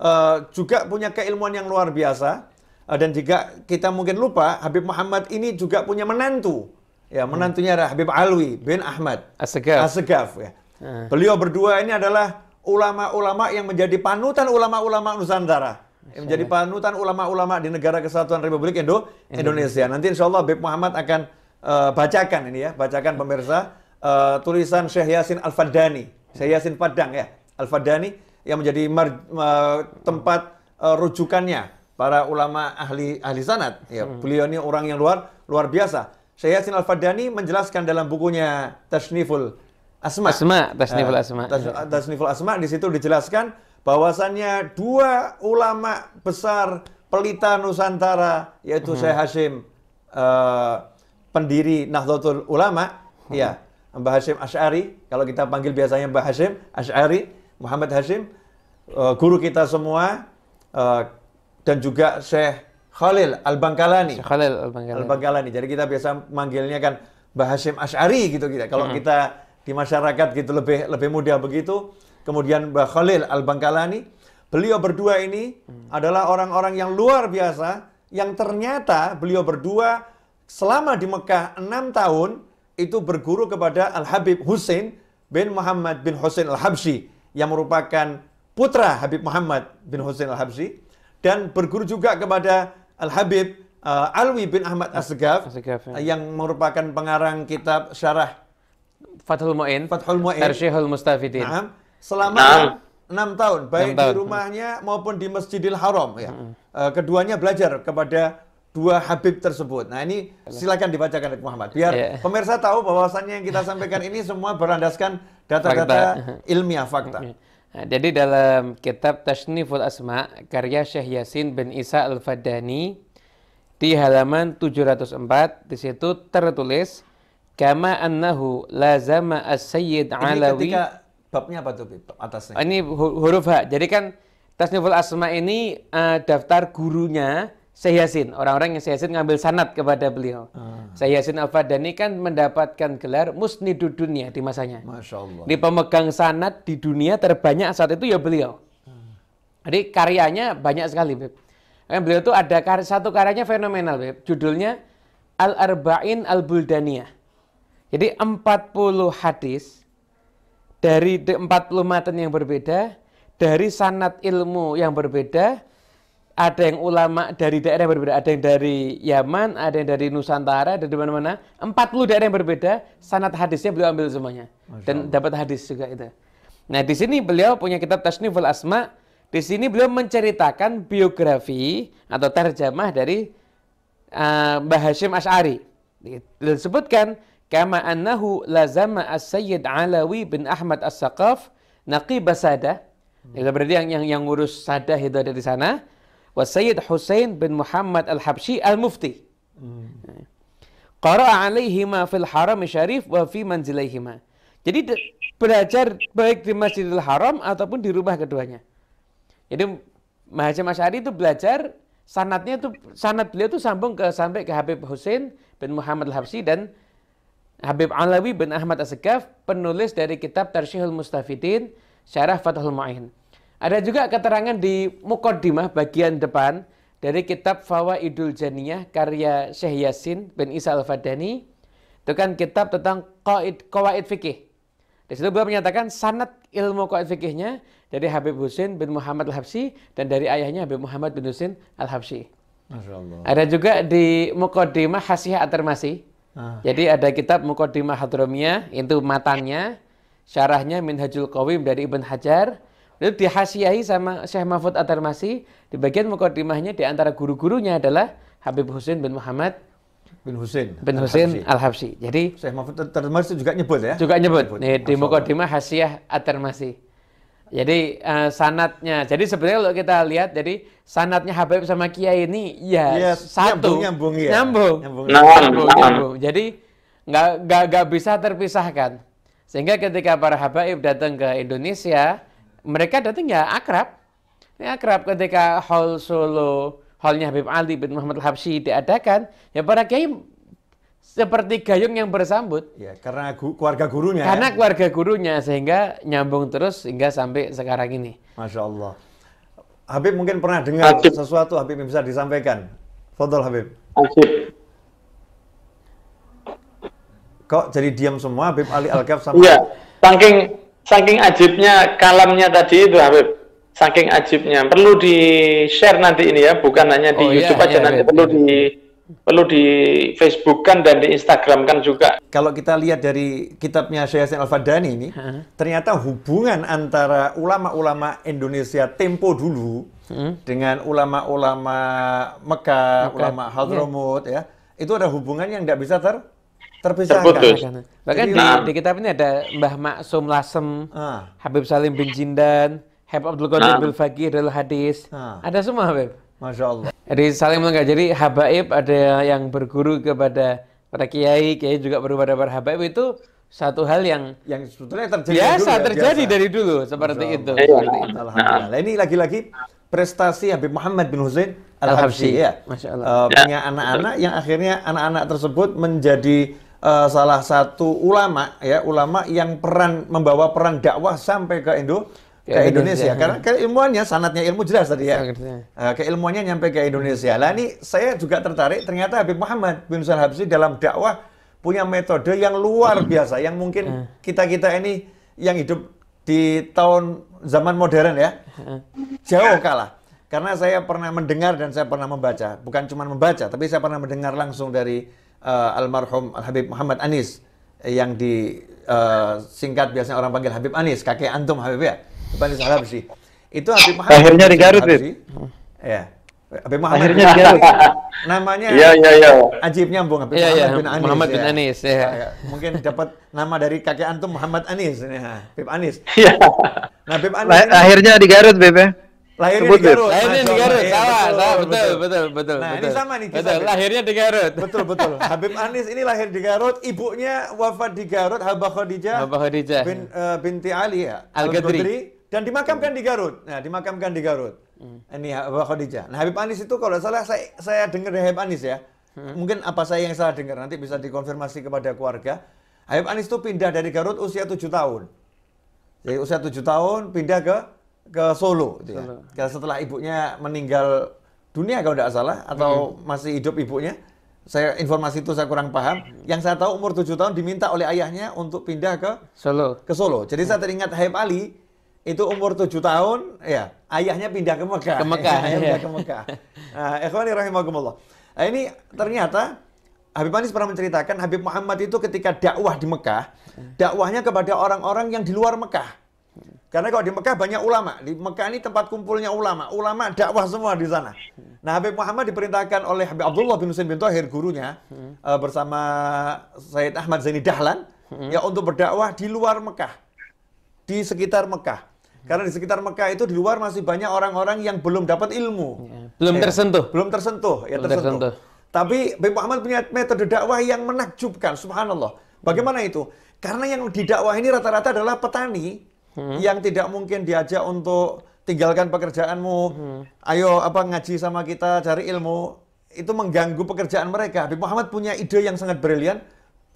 eh, juga punya keilmuan yang luar biasa dan juga kita mungkin lupa Habib Muhammad ini juga punya menantu. Ya, menantunya adalah Habib Alwi bin Ahmad As-Segaf. Asegaf ya. Ah. Beliau berdua ini adalah ulama-ulama yang menjadi panutan ulama-ulama Nusantara. Yang menjadi panutan ulama-ulama di negara kesatuan Republik Indo Indonesia. Nanti insya Allah Habib Muhammad akan eh, bacakan ini ya, bacakan pemirsa eh, tulisan Syekh Yasin Al-Fadani. Syekh Yasin Padang ya, Al-Fadani yang menjadi mar- eh, tempat eh, rujukannya para ulama ahli ahli sanad. Ya, beliau ini orang yang luar luar biasa. Syekh Yasin Al-Fadani menjelaskan dalam bukunya Tasniful Asma. Asma, Tasniful Eh, Asma. Tas- Tasniful Asma di situ dijelaskan bahwasannya dua ulama besar pelita Nusantara yaitu Syekh Hashim eh, pendiri Nahdlatul Ulama ya Mbah Hashim Ash'ari kalau kita panggil biasanya Mbah Hashim Ash'ari Muhammad Hashim eh, guru kita semua eh, dan juga Syekh Khalil Al-Bangkalani Syekh Khalil Al-Bangkalani. Al-Bangkalani. Jadi kita biasa manggilnya kan Mbah Hashim Ash'ari gitu kita. Kalau kita di masyarakat gitu lebih lebih mudah begitu. Kemudian Mbah Khalil Al-Bangkalani. Beliau berdua ini adalah orang-orang yang luar biasa yang ternyata beliau berdua selama di Mekah enam tahun itu berguru kepada Al-Habib Hussein bin Muhammad bin Hussein Al-Habsyi yang merupakan putra Habib Muhammad bin Hussein Al-Habsyi dan berguru juga kepada Al-Habib uh, Alwi bin Ahmad As-Segaf As-Segaf, ya. yang merupakan pengarang kitab syarah Fathul Mu'in. Fathul Mu'in. Tarsyihul Mustafidin. Naam, selama enam tahun, baik Enam tahun. di rumahnya maupun di Masjidil Haram. Ya. Uh, keduanya belajar kepada dua Habib tersebut. Nah ini silakan dibacakan Habib Muhammad. Biar Iya. pemirsa tahu bahwasannya yang kita sampaikan ini semua berlandaskan data-data ilmiah fakta. Nah, jadi dalam kitab Tasniful Asma karya Syekh Yasin bin Isa Al-Fadani di halaman 704 di situ tertulis kama annahu lazama as-sayyid Ini alawi ketika babnya apa tuh Bib? atasnya? ini hu- huruf H. Jadi kan Tasniful Asma ini eh, daftar gurunya Syekh Yasin. Orang-orang yang Syekh Yasin ngambil sanat kepada beliau. Syekh Yasin Al-Fadani kan mendapatkan gelar Musnidud Dunia di masanya. Masya Allah. Di pemegang sanat di dunia terbanyak saat itu ya beliau. Jadi karyanya banyak sekali, Beb. Kan beliau tuh ada kar satu karyanya fenomenal, Beb. Judulnya Al-Arba'in Al-Buldaniyah. Jadi 40 hadis dari de- 40 matan yang berbeda, dari sanat ilmu yang berbeda, ada yang ulama dari daerah yang berbeda, ada yang dari Yaman, ada yang dari Nusantara, dari mana-mana. 40 daerah yang berbeda, sanat hadisnya beliau ambil semuanya. Dan dapat hadis juga itu. Nah, di sini beliau punya kitab Tasniful Asma. Di sini beliau menceritakan biografi atau terjemah dari uh, Mbah Hashim Ash'ari. Disebutkan kama annahu lazama as-sayyid Alawi bin Ahmad As-Saqaf naqib Sadah. Itu berarti yang yang yang ngurus Sadah itu ada di sana. Wa Sayyid Husain bin Muhammad Al-Habsyi Al-Mufti. Qara'a alaihima fil haram syarif wa fi manzilaihima. Jadi belajar baik di Masjidil Haram ataupun di rumah keduanya. Jadi Mahasiswa Asy'ari itu belajar sanatnya itu sanat beliau itu sambung ke sampai ke Habib Husain bin Muhammad Al-Habsyi dan Habib Alawi bin Ahmad As-Segaf penulis dari kitab Tarsyihul Mustafidin Syarah Fathul Mu'in. Ada juga keterangan di Muqaddimah bagian depan dari kitab Fawaidul Janiyah karya Syekh Yasin bin Isa Al-Fadani. Itu kan kitab tentang qaid qawaid fikih. Di situ beliau menyatakan sanat ilmu qaid fikihnya dari Habib Husain bin Muhammad Al-Habsyi dan dari ayahnya Habib Muhammad bin Husain Al-Habsyi. Masya Allah. Ada juga di Muqaddimah Hasihah At-Tirmasi. Ah. Jadi ada kitab Muqaddimah Hadramiyah, itu matannya, syarahnya Minhajul Qawim dari Ibn Hajar. Itu dihasiahi sama Syekh Mahfud At-Tirmasi. Di bagian Muqaddimahnya di antara guru-gurunya adalah Habib Husain bin Muhammad Bin Husain. bin Husain Al-Habsyi. Jadi Syekh Mahfud termasuk juga nyebut ya? juga nyebut nih, di. Muqaddimah Hasyiah At-Tirmasi. Jadi eh, sanatnya, jadi sebenarnya kalau kita lihat, jadi sanatnya Habib sama Kiai ini ya Iya, satu, nyambung, nyambung ya. nyambung, Nyambung. Nyambung, nah. nyambung. Jadi nggak nggak nggak bisa terpisahkan. Sehingga ketika para habaib datang ke Indonesia, mereka datang ya akrab. Ya akrab ketika hall Solo, hallnya Habib Ali bin Muhammad Al-Habsyi diadakan, ya para kiai seperti gayung yang bersambut. Ya, karena gu- keluarga gurunya. Karena ya. keluarga gurunya sehingga nyambung terus hingga sampai sekarang ini. Masya Allah. Habib mungkin pernah dengar Habib. sesuatu Habib yang bisa disampaikan. Fadol Habib. Ajib. Kok jadi diam semua Habib Ali Al-Kaf sama Iya, saking saking ajibnya kalamnya tadi itu Habib. Saking ajibnya perlu di share nanti ini ya, bukan hanya di Oh, iya, YouTube aja iya, nanti Habib, perlu iya. di perlu di Facebook kan dan di Instagram kan juga. Kalau kita lihat dari kitabnya Syekh Hasan Al-Fadani ini, ternyata hubungan antara ulama-ulama Indonesia tempo dulu dengan ulama-ulama Mekah, Mekah, ulama iya. Hadramut ya, itu ada hubungan yang tidak bisa ter terpisahkan. Terputus. Bahkan Jadi- di, Nah. di kitab ini ada Mbah Maksum Lasem, Ah, Habib Salim bin Jindan, Habib Abdul Qadir Nah. bil Fakir al Hadis. Ah. Ada semua Habib. Masya Allah. Jadi saling melengkapi. Jadi habaib ada yang berguru kepada para kiai, kiai juga berguru kepada para habaib itu satu hal yang Yang sebetulnya terjadi biasa dulu ya, terjadi biasa. dari dulu seperti Masya itu. Iya. Seperti itu. Alhamdulillah. Nah, ini lagi-lagi prestasi Habib Muhammad bin Husain Al-Habsyi. Ya. Masya Allah. Ya. punya anak-anak yang akhirnya anak-anak tersebut menjadi eh, salah satu ulama ya, ulama yang peran membawa peran dakwah sampai ke Indo ke Ke Indonesia. Indonesia. Karena keilmuannya sanatnya ilmu jelas tadi ya. Eh, keilmuannya nyampe ke Indonesia. Lah ini saya juga tertarik ternyata Habib Muhammad bin Husain Al-Habsyi dalam dakwah punya metode yang luar biasa yang mungkin kita-kita ini yang hidup di tahun zaman modern ya jauh kalah. Karena saya pernah mendengar dan saya pernah membaca, bukan cuma membaca, tapi saya pernah mendengar langsung dari eh, almarhum Al Habib Muhammad Anis eh, yang di eh, singkat biasanya orang panggil Habib Anis, kakek antum Habib ya, Habib Anis Al Habsyi. Itu Habib Muhammad. Lahirnya di Garut. Ya. Habib Muhammad. Lahirnya di Garut. Namanya Iya iya iya. Ajib nyambung Habib iya, Muhammad bin Anis. Muhammad bin Anis, ya. Ya, Mungkin dapat nama dari kakek antum Muhammad Anis. Ya, Habib Anis. Iya. Nah, Habib Anis Lahirnya di Garut, Beb ya. Lahirnya sebut, di Garut. Lahirnya di Allah. Garut, Iya, salah, salah, betul, betul, betul, Nah, ini betul. sama nih kisah, Betul, lahirnya di Garut. Betul betul. Habib Anis ini lahir di Garut, ibunya wafat di Garut, Habah Khadijah Habah Khadijah. bin, eh, binti Ali ya, Al-Ghadri. dan dimakamkan di Garut. Nah, dimakamkan di Garut. Hmm. Ini Habah Khadijah. Nah, Habib Anis itu kalau salah saya saya dengar dari Habib Anis ya. Hmm. Mungkin apa saya yang salah dengar nanti bisa dikonfirmasi kepada keluarga. Habib Anis itu pindah dari Garut usia 7 tahun. Jadi usia 7 tahun pindah ke ke Solo, gitu ya. Solo. Setelah ibunya meninggal dunia kalau tidak salah atau Hmm. masih hidup ibunya. Saya informasi itu saya kurang paham. Yang saya tahu umur 7 tahun diminta oleh ayahnya untuk pindah ke Solo. ke Solo. Jadi saya teringat Habib Ali itu umur 7 tahun, ya ayahnya pindah ke Mekah. Ke Mekah, iya. pindah ke Mekah. Nah, ikhwani rahimakumullah. Nah, ini ternyata Habib Anis pernah menceritakan Habib Muhammad itu ketika dakwah di Mekah, dakwahnya kepada orang-orang yang di luar Mekah. Karena kalau di Mekah banyak ulama, di Mekah ini tempat kumpulnya ulama, ulama dakwah semua di sana. Nah, Habib Muhammad diperintahkan oleh Habib Abdullah bin Husain bin Tohir gurunya eh, bersama Sayyid Ahmad Zaini Dahlan ya untuk berdakwah di luar Mekah, di sekitar Mekah. Karena di sekitar Mekah itu di luar masih banyak orang-orang yang belum dapat ilmu. Ya, belum Ya, tersentuh. Belum tersentuh, ya Belum tersentuh. tersentuh. Tapi Habib Muhammad punya metode dakwah yang menakjubkan, subhanallah. Bagaimana itu? Karena yang didakwah ini rata-rata adalah petani yang tidak mungkin diajak untuk tinggalkan pekerjaanmu, ayo apa ngaji sama kita, cari ilmu. Itu mengganggu pekerjaan mereka. Habib Muhammad punya ide yang sangat brilian.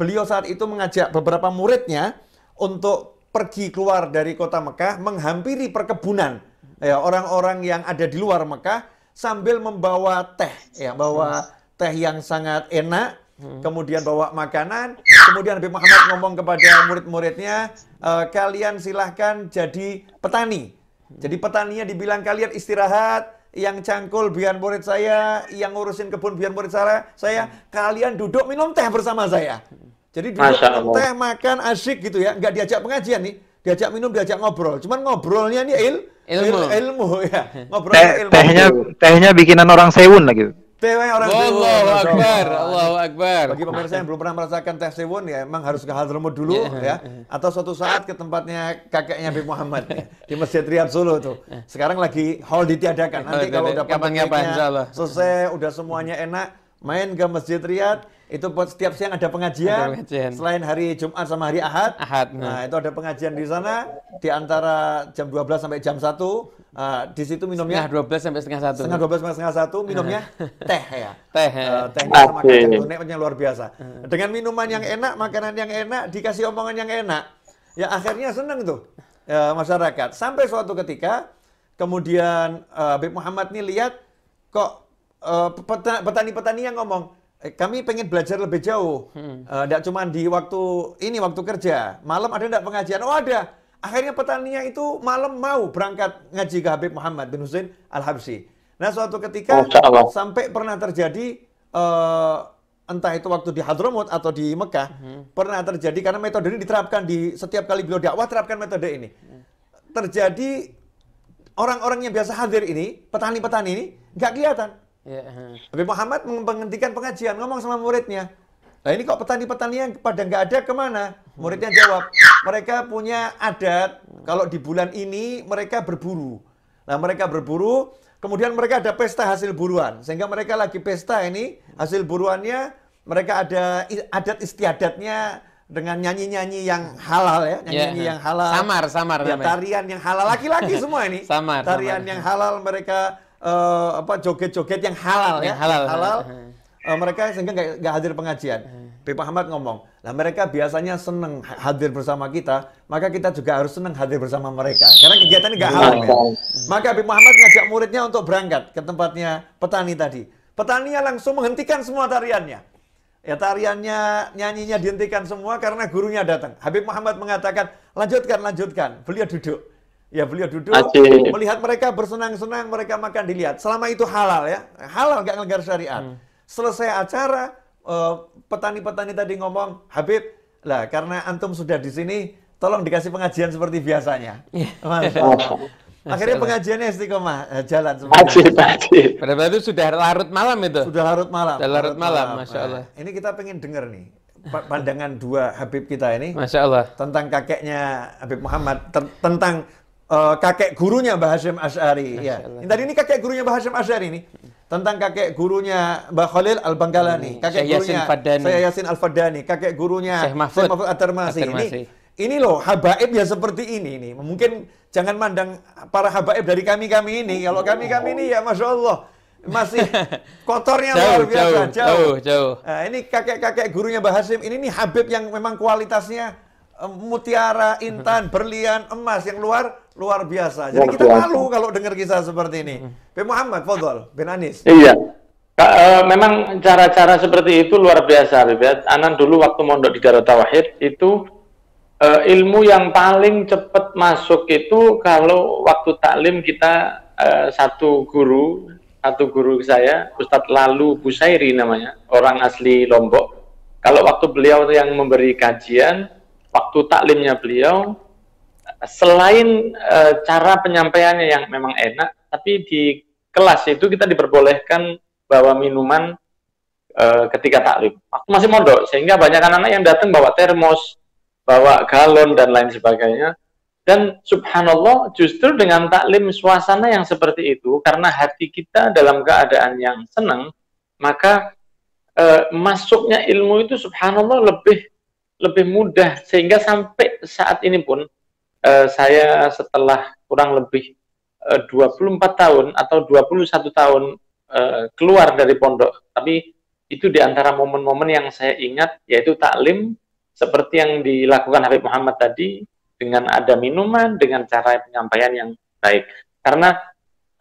Beliau saat itu mengajak beberapa muridnya untuk pergi keluar dari kota Mekah, menghampiri perkebunan ya orang-orang yang ada di luar Mekah sambil membawa teh, ya bawa teh yang sangat enak, kemudian bawa makanan, kemudian Habib Muhammad ngomong kepada murid-muridnya, "Eh, kalian silahkan jadi petani. Jadi petaninya dibilang kalian istirahat, yang cangkul biar murid saya, yang ngurusin kebun biar murid saya, saya kalian duduk minum teh bersama saya. Jadi duduk Masya minum Allah. teh, makan asyik gitu ya, nggak diajak pengajian nih, diajak minum, diajak ngobrol. Cuman ngobrolnya ini il, Ilmu. il- ilmu ya, ngobrol Teh, ilmu. tehnya tehnya bikinan orang Sewun lagi. Tehnya orang Sewun, Allahu Masya Akbar, Allah. Allahu Akbar. Bagi pemirsa yang belum pernah merasakan teh sewun ya emang harus ke Hadramut dulu ya atau suatu saat ke tempatnya kakeknya Habib Muhammad ya, di Masjid Riyad Solo tuh. Sekarang lagi hall ditiadakan. Nanti kalau udah Allah. selesai, udah semuanya enak, main ke Masjid Riyadh, itu buat setiap siang ada pengajian, Ada pengajian. selain hari Jumat sama hari Ahad. Ahad, Nah, nah. itu ada pengajian di sana di antara jam 12 sampai jam 1. Ah, di situ minumnya Setengah 12 sampai setengah satu. setengah 12 sampai setengah 1 minumnya teh ya. Teh. Eh, tehnya sama kacang tuneknya luar biasa. Dengan minuman yang enak, makanan yang enak, dikasih omongan yang enak, ya akhirnya seneng tuh ya, masyarakat. Sampai suatu ketika, kemudian eh, Habib Muhammad nih lihat kok eh, petani-petani yang ngomong, "Eh, kami pengen belajar lebih jauh, tidak cuma di waktu ini waktu kerja, malam ada tidak pengajian? Oh ada. Akhirnya petaninya itu malam mau berangkat ngaji ke Habib Muhammad bin Husain Al Habsyi. Nah suatu ketika sampai pernah terjadi eh, entah itu waktu di Hadramut atau di Mekah pernah terjadi karena metode ini diterapkan di setiap kali beliau dakwah terapkan metode ini. Terjadi orang-orang yang biasa hadir ini petani-petani ini nggak kelihatan Ha. Habib Muhammad menghentikan pengajian ngomong sama muridnya Nah ini kok petani-petani yang pada nggak ada ke mana? Muridnya jawab, mereka punya adat kalau di bulan ini mereka berburu. Nah mereka berburu, kemudian mereka ada pesta hasil buruan. Sehingga mereka lagi pesta ini, hasil buruannya mereka ada adat istiadatnya dengan nyanyi-nyanyi yang halal ya, nyanyi-nyanyi Ya, yang halal. Samar, samar Ya, tarian yang halal laki-laki semua ini. Samar, Tarian samar. yang halal mereka eh, apa joget-joget yang halal ya, Yang halal. halal. Eh, mereka sehingga nggak nggak hadir pengajian. Habib Muhammad ngomong, lah mereka biasanya seneng ha- hadir bersama kita, maka kita juga harus seneng hadir bersama mereka. Karena kegiatan ini nggak halal. ya. Maka Habib Muhammad ngajak muridnya untuk berangkat ke tempatnya petani tadi. Petaninya langsung menghentikan semua tariannya. Ya tariannya, nyanyinya dihentikan semua karena gurunya datang. Habib Muhammad mengatakan, lanjutkan, lanjutkan. Beliau duduk. Ya beliau duduk, melihat mereka bersenang-senang, mereka makan dilihat. Selama itu halal ya, halal nggak ngelanggar syariat. Selesai acara, eh, petani-petani tadi ngomong, Habib, lah karena antum sudah di sini, tolong dikasih pengajian seperti biasanya. Masya Allah. Akhirnya pengajiannya istiqomah, eh, jalan ajib. Pada itu sudah larut malam itu. Sudah larut malam. Sudah larut malam, Masya Nah, Allah. ini kita pengen dengar nih, pa- pandangan dua Habib kita ini Masya Allah. tentang kakeknya Habib Muhammad, tentang eh, kakek gurunya Mbah Hashim Ash'ari. Ya. Ini Tadi ini kakek gurunya Mbah Hashim Ash'ari ini. Tentang kakek gurunya Mbah Khalil Al-Bangkalani. Kakek Syekh Yasin gurunya Fadani. Saya Yasin Al-Fadani. Kakek gurunya Syekh Mahfud At-Tarmasi. At-Tarmasi. Ini, ini loh, habaib ya seperti ini. nih. Mungkin jangan mandang para habaib dari kami-kami ini. Kalau kami-kami ini ya Masya Allah. Masih kotornya Jauh, luar biasa. jauh, jauh, jauh. Nah, ini kakek-kakek gurunya Mbah Hasim, ini nih Habib yang memang kualitasnya eh, mutiara, intan, berlian, emas yang luar luar biasa. Jadi Luar kita biasa. malu kalau dengar kisah seperti ini. Bin Muhammad, Fadol, bin Anis. Iya. Ka- eh, memang cara-cara seperti itu luar biasa, Habib. ya. Anan dulu waktu mondok di Darut Tauhid itu eh, ilmu yang paling cepat masuk itu kalau waktu taklim kita eh, satu guru, satu guru saya, Ustadz Lalu Busairi namanya, orang asli Lombok. Kalau waktu beliau yang memberi kajian, waktu taklimnya beliau, selain eh, cara penyampaiannya yang memang enak, tapi di kelas itu kita diperbolehkan bawa minuman eh, ketika taklim. Waktu masih mondok, sehingga banyak anak-anak yang datang bawa termos, bawa galon dan lain sebagainya. Dan subhanallah, justru dengan taklim suasana yang seperti itu, karena hati kita dalam keadaan yang senang, maka eh, masuknya ilmu itu subhanallah lebih lebih mudah sehingga sampai saat ini pun eh, saya setelah kurang lebih eh, 24 tahun atau 21 tahun eh, keluar dari pondok tapi itu di antara momen-momen yang saya ingat yaitu taklim seperti yang dilakukan Habib Muhammad tadi dengan ada minuman dengan cara penyampaian yang baik karena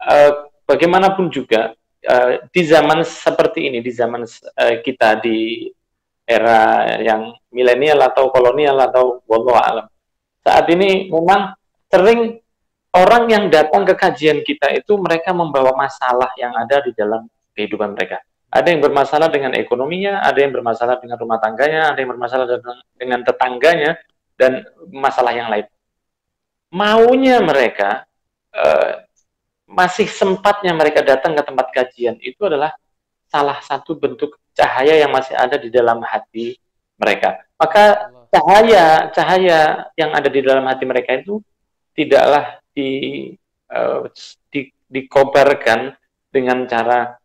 eh, bagaimanapun juga eh, di zaman seperti ini di zaman eh, kita di era yang milenial atau kolonial atau wallahu alam. Saat ini memang sering orang yang datang ke kajian kita itu mereka membawa masalah yang ada di dalam kehidupan mereka. Ada yang bermasalah dengan ekonominya, ada yang bermasalah dengan rumah tangganya, ada yang bermasalah dengan, tetangganya, dan masalah yang lain. Maunya mereka, eh, masih sempatnya mereka datang ke tempat kajian itu adalah salah satu bentuk cahaya yang masih ada di dalam hati mereka. Maka cahaya cahaya yang ada di dalam hati mereka itu tidaklah di, eh, di dengan cara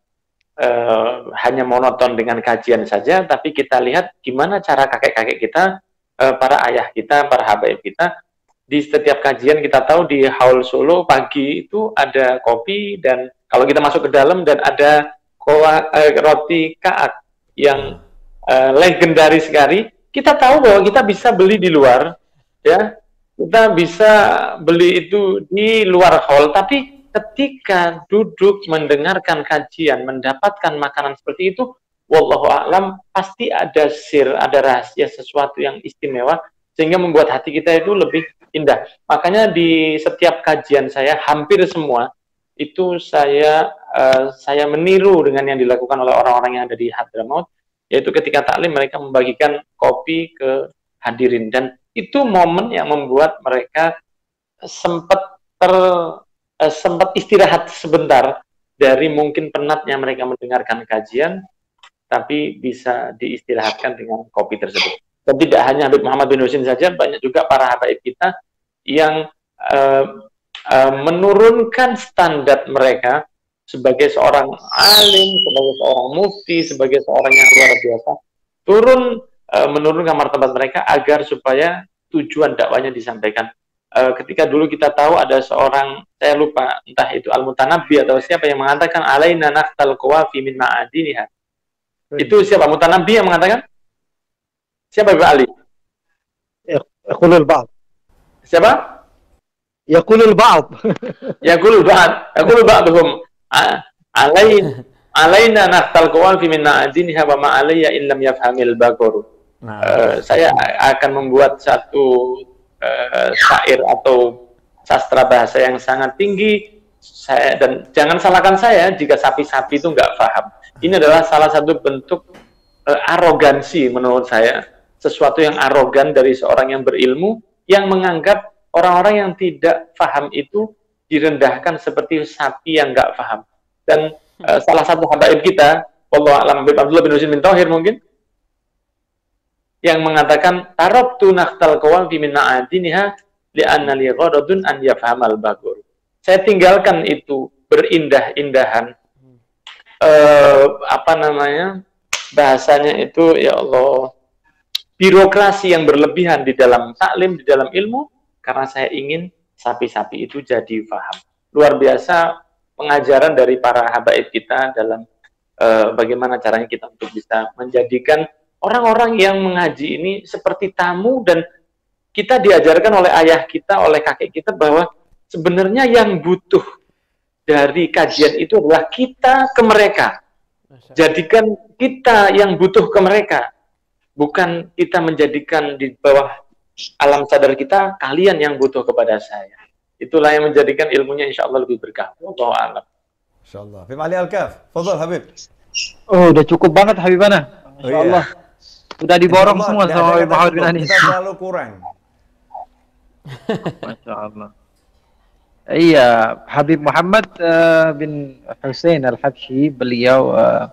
uh, hanya monoton dengan kajian saja, tapi kita lihat gimana cara kakek-kakek kita, uh, para ayah kita, para habaib kita, di setiap kajian kita tahu di Haul Solo pagi itu ada kopi dan kalau kita masuk ke dalam dan ada koa, uh, roti kaak yang uh, legendaris sekali, kita tahu bahwa kita bisa beli di luar, ya, kita bisa beli itu di luar hall, tapi ketika duduk mendengarkan kajian, mendapatkan makanan seperti itu, wallahu a'lam pasti ada sir, ada rahasia sesuatu yang istimewa sehingga membuat hati kita itu lebih indah. Makanya di setiap kajian saya hampir semua itu saya uh, saya meniru dengan yang dilakukan oleh orang-orang yang ada di Hadramaut yaitu ketika taklim mereka membagikan kopi ke hadirin dan itu momen yang membuat mereka sempat ter uh, sempat istirahat sebentar dari mungkin penatnya mereka mendengarkan kajian, tapi bisa diistirahatkan dengan kopi tersebut. Dan tidak hanya Habib Muhammad bin Husin saja, banyak juga para habaib kita yang uh, uh, menurunkan standar mereka sebagai seorang alim, sebagai seorang mufti, sebagai seorang yang luar biasa, turun uh, menurunkan martabat mereka agar supaya tujuan dakwanya disampaikan uh, ketika dulu kita tahu ada seorang saya lupa entah itu al mutanabbi atau siapa yang mengatakan alaina naftal qawafi min ma'adiniha. Itu siapa mutanabbi yang mengatakan? Siapa Ibu Ali? Yaqulul ba'd. Siapa? Yaqulul ba'd. Yaqulul ba'd. Yaqulul ba'dhum alain alaina naftal qawafi min ma'adiniha wa ma alayya illam yafhamil bagor. Nah, uh, saya akan membuat satu uh, syair atau sastra bahasa yang sangat tinggi. Saya dan jangan salahkan saya jika sapi-sapi itu nggak paham ini adalah salah satu bentuk uh, arogansi menurut saya. Sesuatu yang arogan dari seorang yang berilmu yang menganggap orang-orang yang tidak paham itu direndahkan seperti sapi yang nggak paham dan uh, salah satu habaib kita Allah alam Abdullah bin Husin bin Tauhir mungkin yang mengatakan tarabtu nakhtal fi min ma'adiniha li'anna li ghadadun an yafhamal bagur. Saya tinggalkan itu berindah-indahan uh, apa namanya? bahasanya itu ya Allah birokrasi yang berlebihan di dalam taklim, di dalam ilmu karena saya ingin sapi-sapi itu jadi faham. Luar biasa pengajaran dari para habaib kita dalam uh, bagaimana caranya kita untuk bisa menjadikan orang-orang yang mengaji ini seperti tamu dan kita diajarkan oleh ayah kita, oleh kakek kita bahwa sebenarnya yang butuh dari kajian itu adalah kita ke mereka. Jadikan kita yang butuh ke mereka, bukan kita menjadikan di bawah alam sadar kita kalian yang butuh kepada saya. Itulah yang menjadikan ilmunya insya Allah lebih berkah. Allah alam. Insya Allah. Habib Ali Al-Kaf, Fadol Habib. Oh, udah cukup banget Habibana. Masya oh, iya. Allah. Sudah diborong Allah, semua sama Habib Muhammad bin Anis. Kita terlalu kurang. Masya Allah. Iya, Habib Muhammad uh, bin Hussein Al-Habsyi, beliau uh,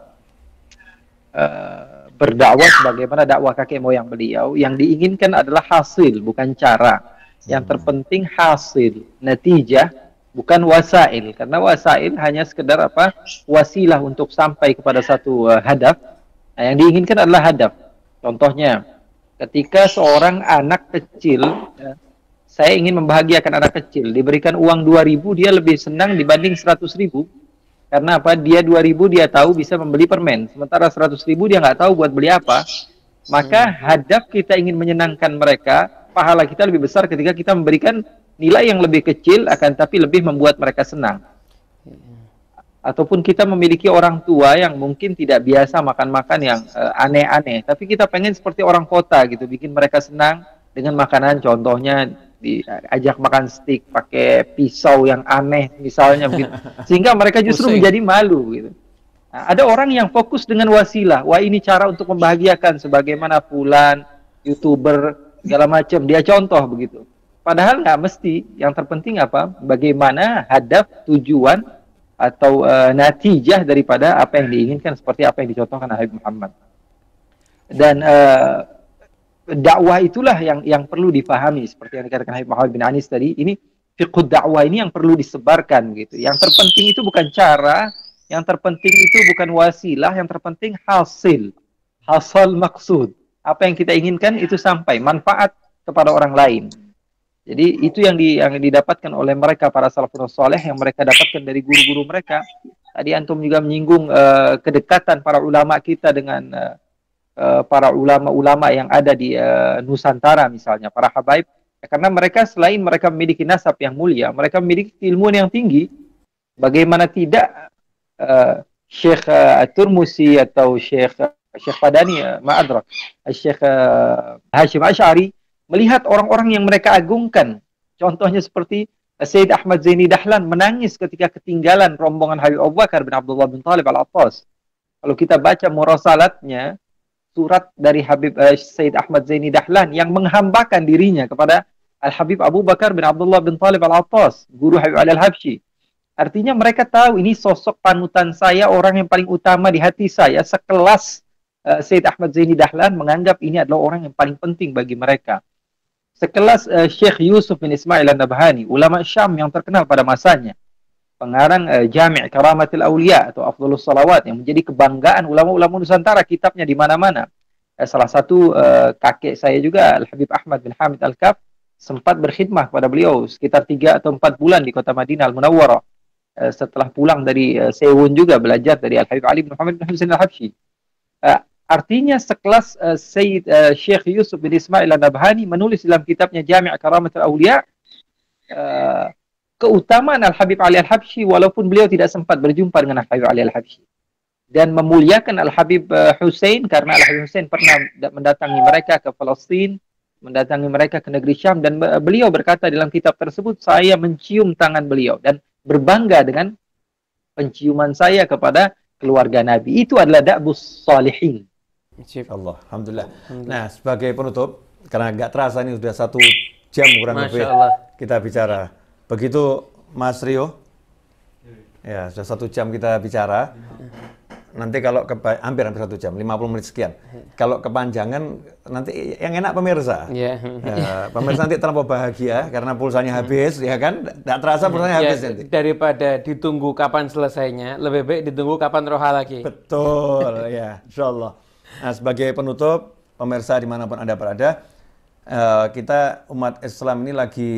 uh, berdakwah sebagaimana dakwah kakek moyang beliau. Yang diinginkan adalah hasil, bukan cara. Yang hmm. terpenting hasil, natijah, bukan wasail. Karena wasail hanya sekedar apa? Wasilah untuk sampai kepada satu uh, hadaf. Nah, yang diinginkan adalah hadaf. Contohnya, ketika seorang anak kecil, ya, saya ingin membahagiakan anak kecil, diberikan uang 2000 dia lebih senang dibanding 100 ribu. Karena apa? Dia 2000 dia tahu bisa membeli permen, sementara 100 ribu dia nggak tahu buat beli apa. Maka hadap kita ingin menyenangkan mereka, pahala kita lebih besar ketika kita memberikan nilai yang lebih kecil akan tapi lebih membuat mereka senang. Ataupun kita memiliki orang tua yang mungkin tidak biasa makan-makan yang eh, aneh-aneh, uh, tapi kita pengen seperti orang kota gitu, bikin mereka senang dengan makanan contohnya diajak makan steak pakai pisau yang aneh misalnya begitu. Sehingga mereka justru Pusing. menjadi malu gitu. Nah, ada orang yang fokus dengan wasilah. Wah, ini cara untuk membahagiakan sebagaimana fulan, YouTuber segala macam. Dia contoh begitu. Padahal nggak mesti. Yang terpenting apa? Bagaimana hadap tujuan atau uh, natijah daripada apa yang diinginkan seperti apa yang dicontohkan Habib Muhammad. Dan uh, dakwah itulah yang yang perlu dipahami seperti yang dikatakan Habib Muhammad bin Anis tadi. Ini fiqh dakwah ini yang perlu disebarkan gitu. Yang terpenting itu bukan cara yang terpenting itu bukan wasilah, yang terpenting hasil. Hasil maksud. Apa yang kita inginkan itu sampai manfaat kepada orang lain. Jadi itu yang di, yang didapatkan oleh mereka para salafun soleh yang mereka dapatkan dari guru-guru mereka. Tadi antum juga menyinggung uh, kedekatan para ulama kita dengan uh, uh, para ulama-ulama yang ada di uh, Nusantara misalnya, para habaib. Ya, karena mereka selain mereka memiliki nasab yang mulia, mereka memiliki ilmu yang tinggi. Bagaimana tidak uh, Syekh uh, Turmusi atau Syekh uh, Syekh Fadani uh, Ma'adrak, Syekh uh, Hashim Ash'ari melihat orang-orang yang mereka agungkan. Contohnya seperti Sayyid Ahmad Zaini Dahlan menangis ketika ketinggalan rombongan Habib Abu Bakar bin Abdullah bin Talib al-Attas. Kalau kita baca murasalatnya, surat dari Habib uh, Sayyid Ahmad Zaini Dahlan yang menghambakan dirinya kepada Al-Habib Abu Bakar bin Abdullah bin Talib al-Attas, guru Habib Ali al-Habsyi. Artinya mereka tahu ini sosok panutan saya, orang yang paling utama di hati saya, sekelas uh, Sayyid Ahmad Zaini Dahlan menganggap ini adalah orang yang paling penting bagi mereka sekelas uh, Syekh Yusuf bin Ismail An-Nabhani, ulama Syam yang terkenal pada masanya. Pengarang uh, Jami' Karamatil Aulia atau Afdhalus Salawat yang menjadi kebanggaan ulama-ulama Nusantara, kitabnya di mana-mana. Uh, salah satu uh, kakek saya juga Al-Habib Ahmad bin Hamid Al-Kaf sempat berkhidmah kepada beliau sekitar tiga atau empat bulan di kota Madinah Al-Munawwarah. Uh, setelah pulang dari uh, Sewun juga belajar dari Al-Habib Ali bin Muhammad bin Husain Al-Habsyi. Uh, Artinya sekelas uh, Sayyid uh, Syekh Yusuf bin Ismail An-Nabhani menulis dalam kitabnya Jami' Karamatul Awliya uh, keutamaan Al-Habib Ali Al-Habsyi walaupun beliau tidak sempat berjumpa dengan Al-Habib Ali Al-Habsyi dan memuliakan Al-Habib uh, Hussein karena Al-Habib Hussein pernah mendatangi mereka ke Palestina mendatangi mereka ke negeri Syam dan beliau berkata dalam kitab tersebut saya mencium tangan beliau dan berbangga dengan penciuman saya kepada keluarga Nabi itu adalah da'bus salihin Allah, Alhamdulillah. Nah, sebagai penutup, karena nggak terasa ini sudah satu jam kurang lebih kita bicara. Begitu Mas Rio, ya sudah satu jam kita bicara. Nanti kalau hampir hampir satu jam, 50 menit sekian. Kalau kepanjangan nanti yang enak pemirsa. Yeah. Ya, pemirsa nanti terlalu bahagia karena pulsanya habis, ya kan? Tidak terasa pulsanya ya, habis nanti. Daripada ditunggu kapan selesainya, lebih baik ditunggu kapan roha lagi. Betul, ya, Insya Allah. Nah, sebagai penutup, pemirsa di mana pun Anda berada, uh, kita umat Islam ini lagi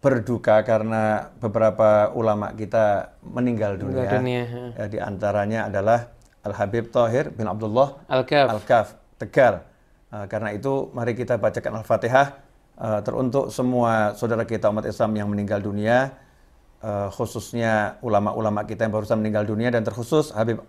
berduka karena beberapa ulama kita meninggal dunia. dunia. Ya, di antaranya adalah Al-Habib Tahir bin Abdullah Al-Kaf, Al -Kaf Tegal. Uh, karena itu, mari kita bacakan Al-Fatihah uh, teruntuk semua saudara kita umat Islam yang meninggal dunia, uh, khususnya ulama-ulama kita yang barusan meninggal dunia, dan terkhusus Habib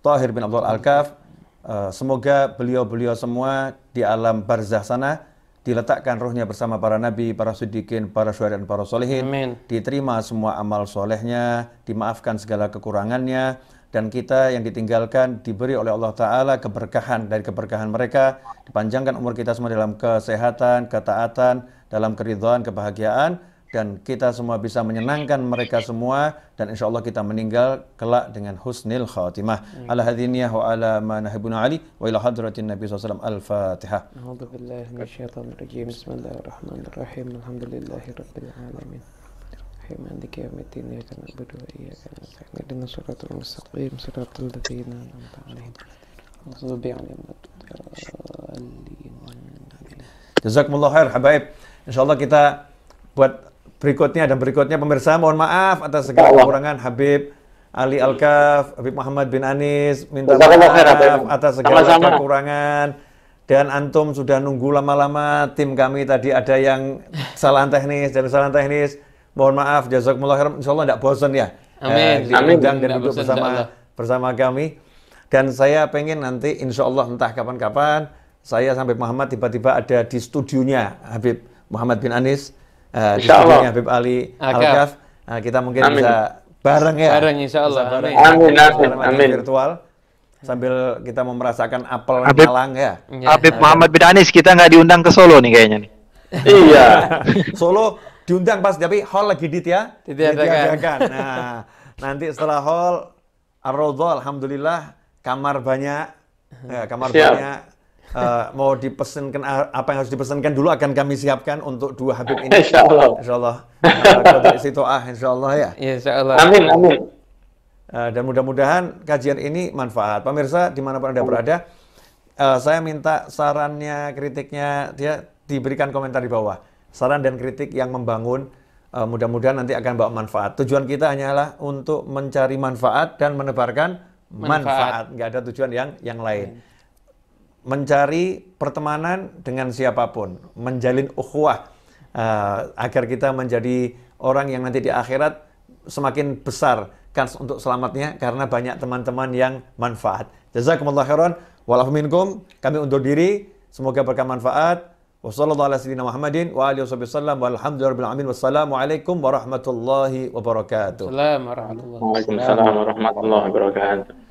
Tahir bin Abdullah Al-Kaf, Uh, semoga beliau-beliau semua di alam barzah sana diletakkan rohnya bersama para nabi, para siddiqin, para syuhada dan para solehin. Amin. Diterima semua amal solehnya, dimaafkan segala kekurangannya, dan kita yang ditinggalkan diberi oleh Allah Ta'ala keberkahan dari keberkahan mereka, dipanjangkan umur kita semua dalam kesehatan, ketaatan, dalam keridhaan, kebahagiaan, dan kita semua bisa menyenangkan mereka semua dan insya Allah kita meninggal kelak dengan husnul khatimah. Ala hadiniyah wa ala ma nahibuna ali wa ila hadratin Nabi SAW. Al-Fatihah. A'udhu billahi rajim. Bismillahirrahmanirrahim. Alhamdulillahi rabbil alamin. Rahman yamitin ya kana budu ya iya dengan suratul mustaqim suratul ladhina namta alaihim. Zubi Jazakumullah khair habaib. Insya Allah kita buat berikutnya dan berikutnya pemirsa mohon maaf atas segala kekurangan. Habib Ali Alkaf, Habib Muhammad bin Anis minta maaf atas segala kekurangan. Dan antum sudah nunggu lama-lama tim kami tadi ada yang kesalahan teknis dan kesalahan teknis. Mohon maaf jazakumullah khairan. Insyaallah tidak bosan ya? Amin. Eh, diundang dan duduk bersama bersama kami. Dan saya pengen nanti insyaallah entah kapan-kapan saya sampai Muhammad tiba-tiba ada di studionya Habib Muhammad bin Anis uh, di Habib Ali Al-Kaf. Nah, kita mungkin amin. bisa bareng ya. Bareng insya Allah. Bareng. Amin, amin, amin. Virtual sambil kita mau merasakan apel Habib, Malang ya. ya. Habib Muhammad bin Anis kita nggak diundang ke Solo nih kayaknya nih. iya. Solo diundang pas tapi hall lagi dit ya. Ditiadakan. Nah, nanti setelah hall ar alhamdulillah kamar banyak. Ya, kamar Siap. banyak uh, mau dipesankan apa yang harus dipesankan dulu akan kami siapkan untuk dua Habib ini. Insya Allah. Insya Allah. Uh, situ ah, Insya Allah ya. Insya Allah. Amin, amin. Uh, dan mudah-mudahan kajian ini manfaat. Pemirsa di mana pun anda berada, uh, saya minta sarannya, kritiknya dia diberikan komentar di bawah. Saran dan kritik yang membangun, uh, mudah-mudahan nanti akan bawa manfaat. Tujuan kita hanyalah untuk mencari manfaat dan menebarkan manfaat. manfaat. Nggak ada tujuan yang yang lain. Mencari pertemanan dengan siapa pun, menjalin ukhuwah uh, agar kita menjadi orang yang nanti di akhirat semakin besar kans untuk selamatnya karena banyak teman-teman yang manfaat. Jazakumullah khairan. Walau minkum. Kami undur diri. Semoga berkah manfaat. Wassalamualaikum warahmatullahi wabarakatuh. Assalamualaikum warahmatullahi wabarakatuh.